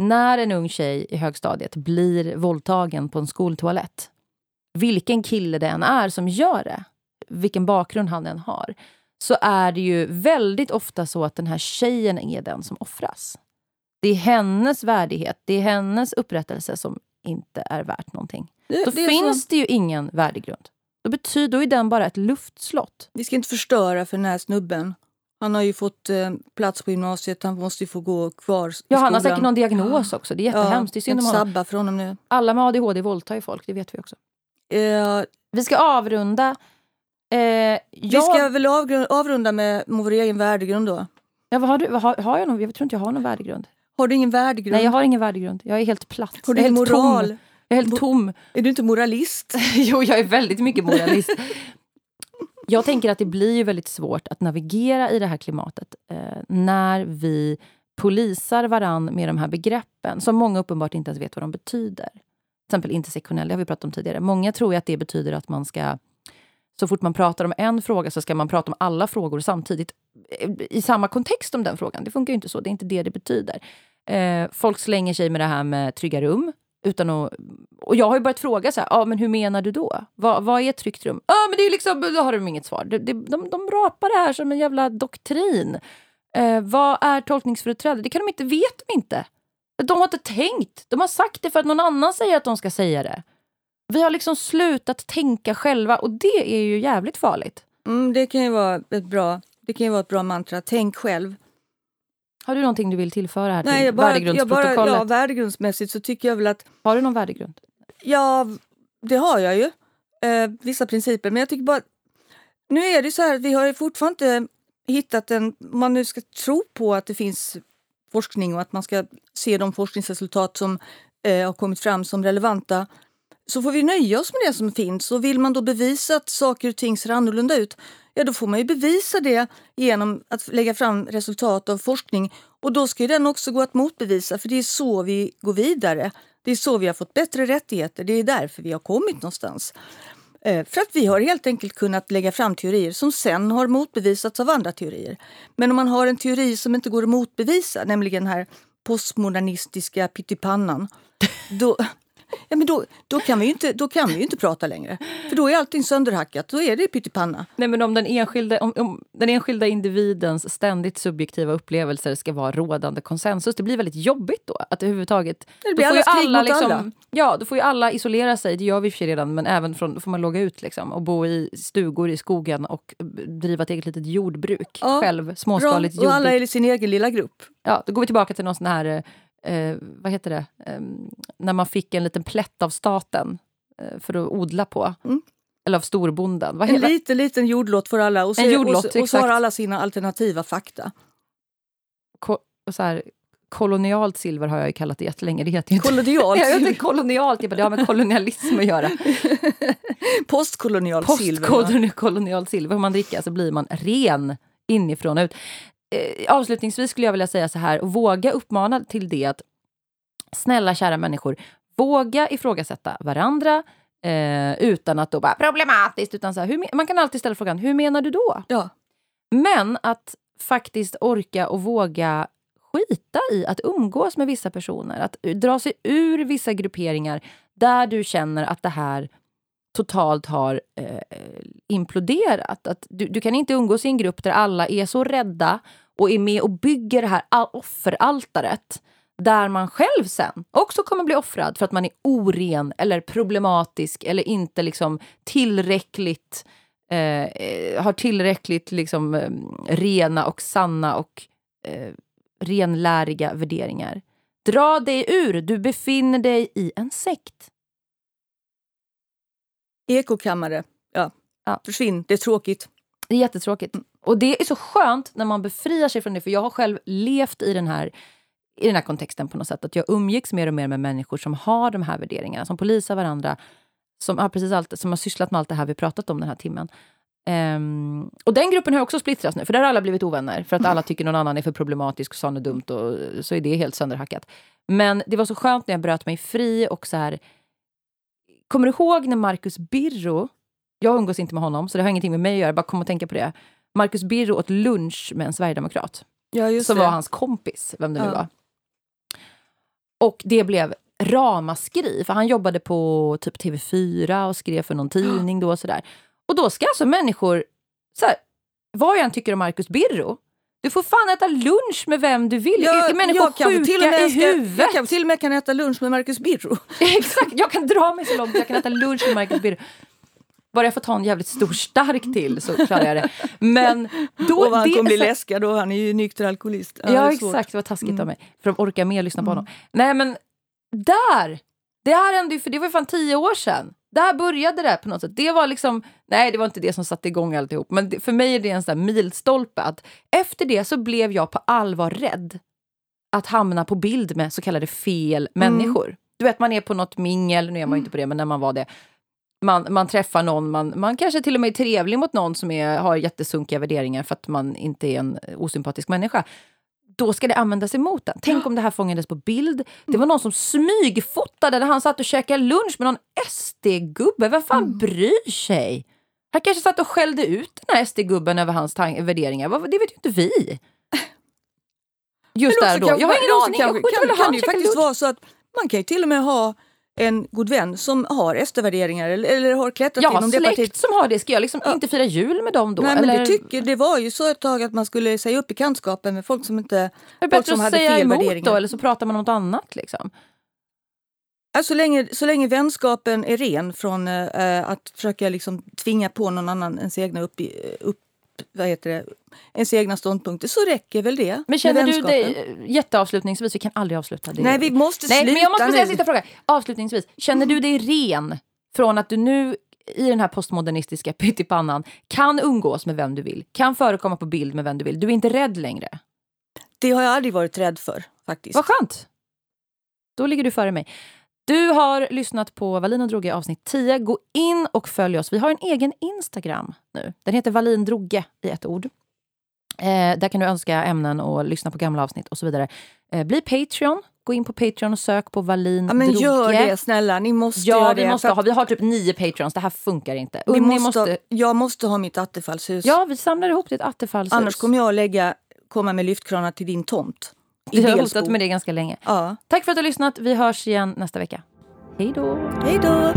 när en ung tjej i högstadiet blir våldtagen på en skoltoalett, vilken kille det än är som gör det, vilken bakgrund han än har, så är det ju väldigt ofta så att den här tjejen är den som offras. Det är hennes värdighet, det är hennes upprättelse som inte är värt någonting. Det, Då det finns så... det ju ingen värdegrund. Då, betyder, då är den bara ett luftslott. Vi ska inte förstöra för den här snubben. Han har ju fått eh, plats på gymnasiet, han måste ju få gå kvar i Ja, han har säkert någon diagnos också. Det är jättehemskt. Ja, det är synd om sabba för honom nu. Alla med ADHD våldtar ju folk, det vet vi också. Uh, vi ska avrunda. Uh, jag... Vi ska väl avrunda med vår egen värdegrund då. Ja, vad har, du, vad har, har jag någon? Jag tror inte jag har någon värdegrund. Har du ingen värdegrund? Nej, jag har ingen värdegrund. Jag är helt platt. Har du ingen moral? Tom. Jag är helt tom. Är du inte moralist? jo, jag är väldigt mycket moralist. jag tänker att det blir väldigt svårt att navigera i det här klimatet eh, när vi polisar varann med de här begreppen som många uppenbart inte ens vet vad de betyder. Till exempel intersektionell, det har vi pratat om tidigare. Många tror att det betyder att man ska så fort man pratar om en fråga så ska man prata om alla frågor samtidigt eh, i samma kontext om den frågan. Det funkar inte så. Det är inte det det betyder. Eh, folk slänger sig med det här med trygga rum. Utan att, och jag har ju börjat fråga så här, ah, men hur menar du då? Vad, vad är ett tryggt rum? Ah, men det är liksom, då har de inget svar. De, de, de, de rapar det här som en jävla doktrin. Eh, vad är tolkningsföreträde? Det kan de inte, vet de inte. De har inte tänkt. De har sagt det för att någon annan säger att de ska säga det. Vi har liksom slutat tänka själva och det är ju jävligt farligt. Mm, det kan ju vara ett bra, det kan ju vara ett bra mantra. Tänk själv. Har du någonting du vill tillföra här Nej, till jag bara, värdegrundsprotokollet? Jag bara, ja, värdegrundsmässigt så tycker jag väl att... Har du någon värdegrund? Ja, det har jag ju. Eh, vissa principer. Men jag tycker bara... Nu är det så här, vi har fortfarande inte hittat en... Om man nu ska tro på att det finns forskning och att man ska se de forskningsresultat som eh, har kommit fram som relevanta så får vi nöja oss med det som finns. Och vill man då bevisa att saker och ting ser annorlunda ut, ja då får man ju bevisa det genom att lägga fram resultat av forskning. Och då ska den också gå att motbevisa, för det är så vi går vidare. Det är så vi har fått bättre rättigheter, det är därför vi har kommit någonstans. Eh, för att vi har helt enkelt kunnat lägga fram teorier som sen har motbevisats av andra teorier. Men om man har en teori som inte går att motbevisa, nämligen den här postmodernistiska pyttipannan, då, Ja, men då, då, kan vi ju inte, då kan vi ju inte prata längre. För då är allting sönderhackat. Då är det pyttipanna. Nej, men om den, enskilde, om, om den enskilda individens ständigt subjektiva upplevelser ska vara rådande konsensus, det blir väldigt jobbigt då. Att överhuvudtaget... Det blir alla alla, liksom, alla. Ja, då får ju alla isolera sig. Det gör vi för redan, men även från, då får man logga ut liksom, och bo i stugor i skogen och driva ett eget litet jordbruk ja, själv. Småskaligt bra. Och alla är i sin egen lilla grupp. Ja, då går vi tillbaka till någon sån här eh, vad heter det, eh, när man fick en liten plätt av staten eh, för att odla på. Mm. Eller av storbonden. Vad en liten, liten jordlott för alla och, så, jordlott, och, så, och så har alla sina alternativa fakta. Ko så här, kolonialt silver har jag ju kallat det jättelänge. Det heter inte, kolonialt jag vet kolonialt, jag bara, det har med kolonialism att göra. Postkolonialt silver. Postkolonialt silver. Om man dricker så blir man ren inifrån och ut eh, avslutningsvis skulle jag vilja säga så här, och våga uppmana till det att snälla kära människor, våga ifrågasätta varandra eh, utan att då bara problematiskt, utan så här, hur, man kan alltid ställa frågan, hur menar du då? Ja. Men att faktiskt orka och våga skita i att umgås med vissa personer, att dra sig ur vissa grupperingar där du känner att det här totalt har eh, imploderat. Att du, du, kan inte umgås i en grupp där alla är så rädda och är med och bygger det här offeraltaret där man själv sen också kommer bli offrad för att man är oren eller problematisk eller inte liksom tillräckligt eh, har tillräckligt liksom, eh, rena och sanna och eh, renläriga värderingar. Dra dig ur, du befinner dig i en sekt. Ekokammare, ja. ja. Försvinn, det är tråkigt. Det är jättetråkigt. Och det är så skönt när man befriar sig från det. För jag har själv levt i den här i den här kontexten på något sätt. Att jag umgicks mer och mer med människor som har de här värderingarna, som polisar varandra, som har, precis allt, som har sysslat med allt det här vi pratat om den här timmen. Um, och den gruppen har också splittrats nu, för där har alla blivit ovänner. För att alla tycker någon annan är för problematisk och sa något dumt och så är det helt sönderhackat. Men det var så skönt när jag bröt mig fri och så här... Kommer du ihåg när Marcus Birro, jag umgås inte med honom så det har ingenting med mig att göra, bara kom och tänka på det. Marcus Birro åt lunch med en sverigedemokrat. Ja, som det. var hans kompis, vem det nu var. Och det blev ramaskri, för han jobbade på typ TV4 och skrev för någon tidning då och sådär. Och då ska alltså människor, så här, vad jag än tycker om Marcus Birro, du får fan äta lunch med vem du vill. Jag, är människor jag sjuka till och med i huvudet? Jag kan till och med kan äta lunch med Marcus Birro. Exakt, jag kan dra mig så långt jag kan äta lunch med Marcus Birro. Bara jag får ta en jävligt stor stark till så klarar jag det. Men då, och han kommer bli läskad då, han är ju nykter alkoholist. Ja, ja exakt, det var taskigt mm. av mig. För att orka med och lyssna på honom. Mm. Nej men, där! Det här hände ju, för det var ju fan tio år sedan. Där började det på något sätt. Det var liksom, nej det var inte det som satte igång alltihop. Men det, för mig är det en sån där milstolpe. Att efter det så blev jag på allvar rädd att hamna på bild med så kallade fel mm. människor. Du vet man är på något mingel, nu är man ju inte på det men när man var det. Man, man träffar någon, man, man kanske till och med är trevlig mot någon som är, har jättesunkiga värderingar för att man inte är en osympatisk människa då ska det användas emot den. Tänk om det här fångades på bild. Det var någon som smygfotade när han satt och käkade lunch med någon SD-gubbe. Vem fan mm. bryr sig? Han kanske satt och skällde ut den här SD-gubben över hans värderingar. Det vet ju inte vi. Just där då. Jag har ingen aning. Kan, kan, kan det ju faktiskt vara så att man kan ju till och med ha en god vän som har SD-värderingar eller, eller har klättrat inom det partiet. släkt som har det. Ska jag liksom ja. inte fira jul med dem då? Nej, eller? men det, tycker, det var ju så ett tag att man skulle säga upp bekantskapen med folk som inte... Det är bättre att säga emot då, eller så pratar man om något annat. Liksom. Alltså, så, länge, så länge vänskapen är ren från äh, att försöka liksom tvinga på någon annan ens egna upp, upp, vad heter det, ens egna ståndpunkter så räcker väl det. Men känner du dig, jätteavslutningsvis, vi kan aldrig avsluta. Det. Nej, vi måste Nej, sluta men jag måste säga en sista fråga. Avslutningsvis, känner du dig ren från att du nu i den här postmodernistiska pyttipannan kan umgås med vem du vill, kan förekomma på bild med vem du vill. Du är inte rädd längre? Det har jag aldrig varit rädd för faktiskt. Vad skönt! Då ligger du före mig. Du har lyssnat på Valin och Droge avsnitt 10. Gå in och följ oss. Vi har en egen Instagram nu. Den heter Valin Droge i ett ord. Eh, där kan du önska ämnen och lyssna på gamla avsnitt och så vidare. Eh, bli Patreon. Gå in på Patreon och sök på Valin ja, men Droge. Gör det snälla, ni måste ja, göra vi det. Måste ha, vi har typ nio Patreons, det här funkar inte. Ni måste, måste, jag måste ha mitt attefallshus. Ja, vi samlar ihop ditt attefallshus. Annars kommer jag lägga, komma med lyftkranar till din tomt. Vi har hotat med det ganska länge. Ja. Tack för att du har lyssnat. Vi hörs igen nästa vecka. Hej då! Hej då!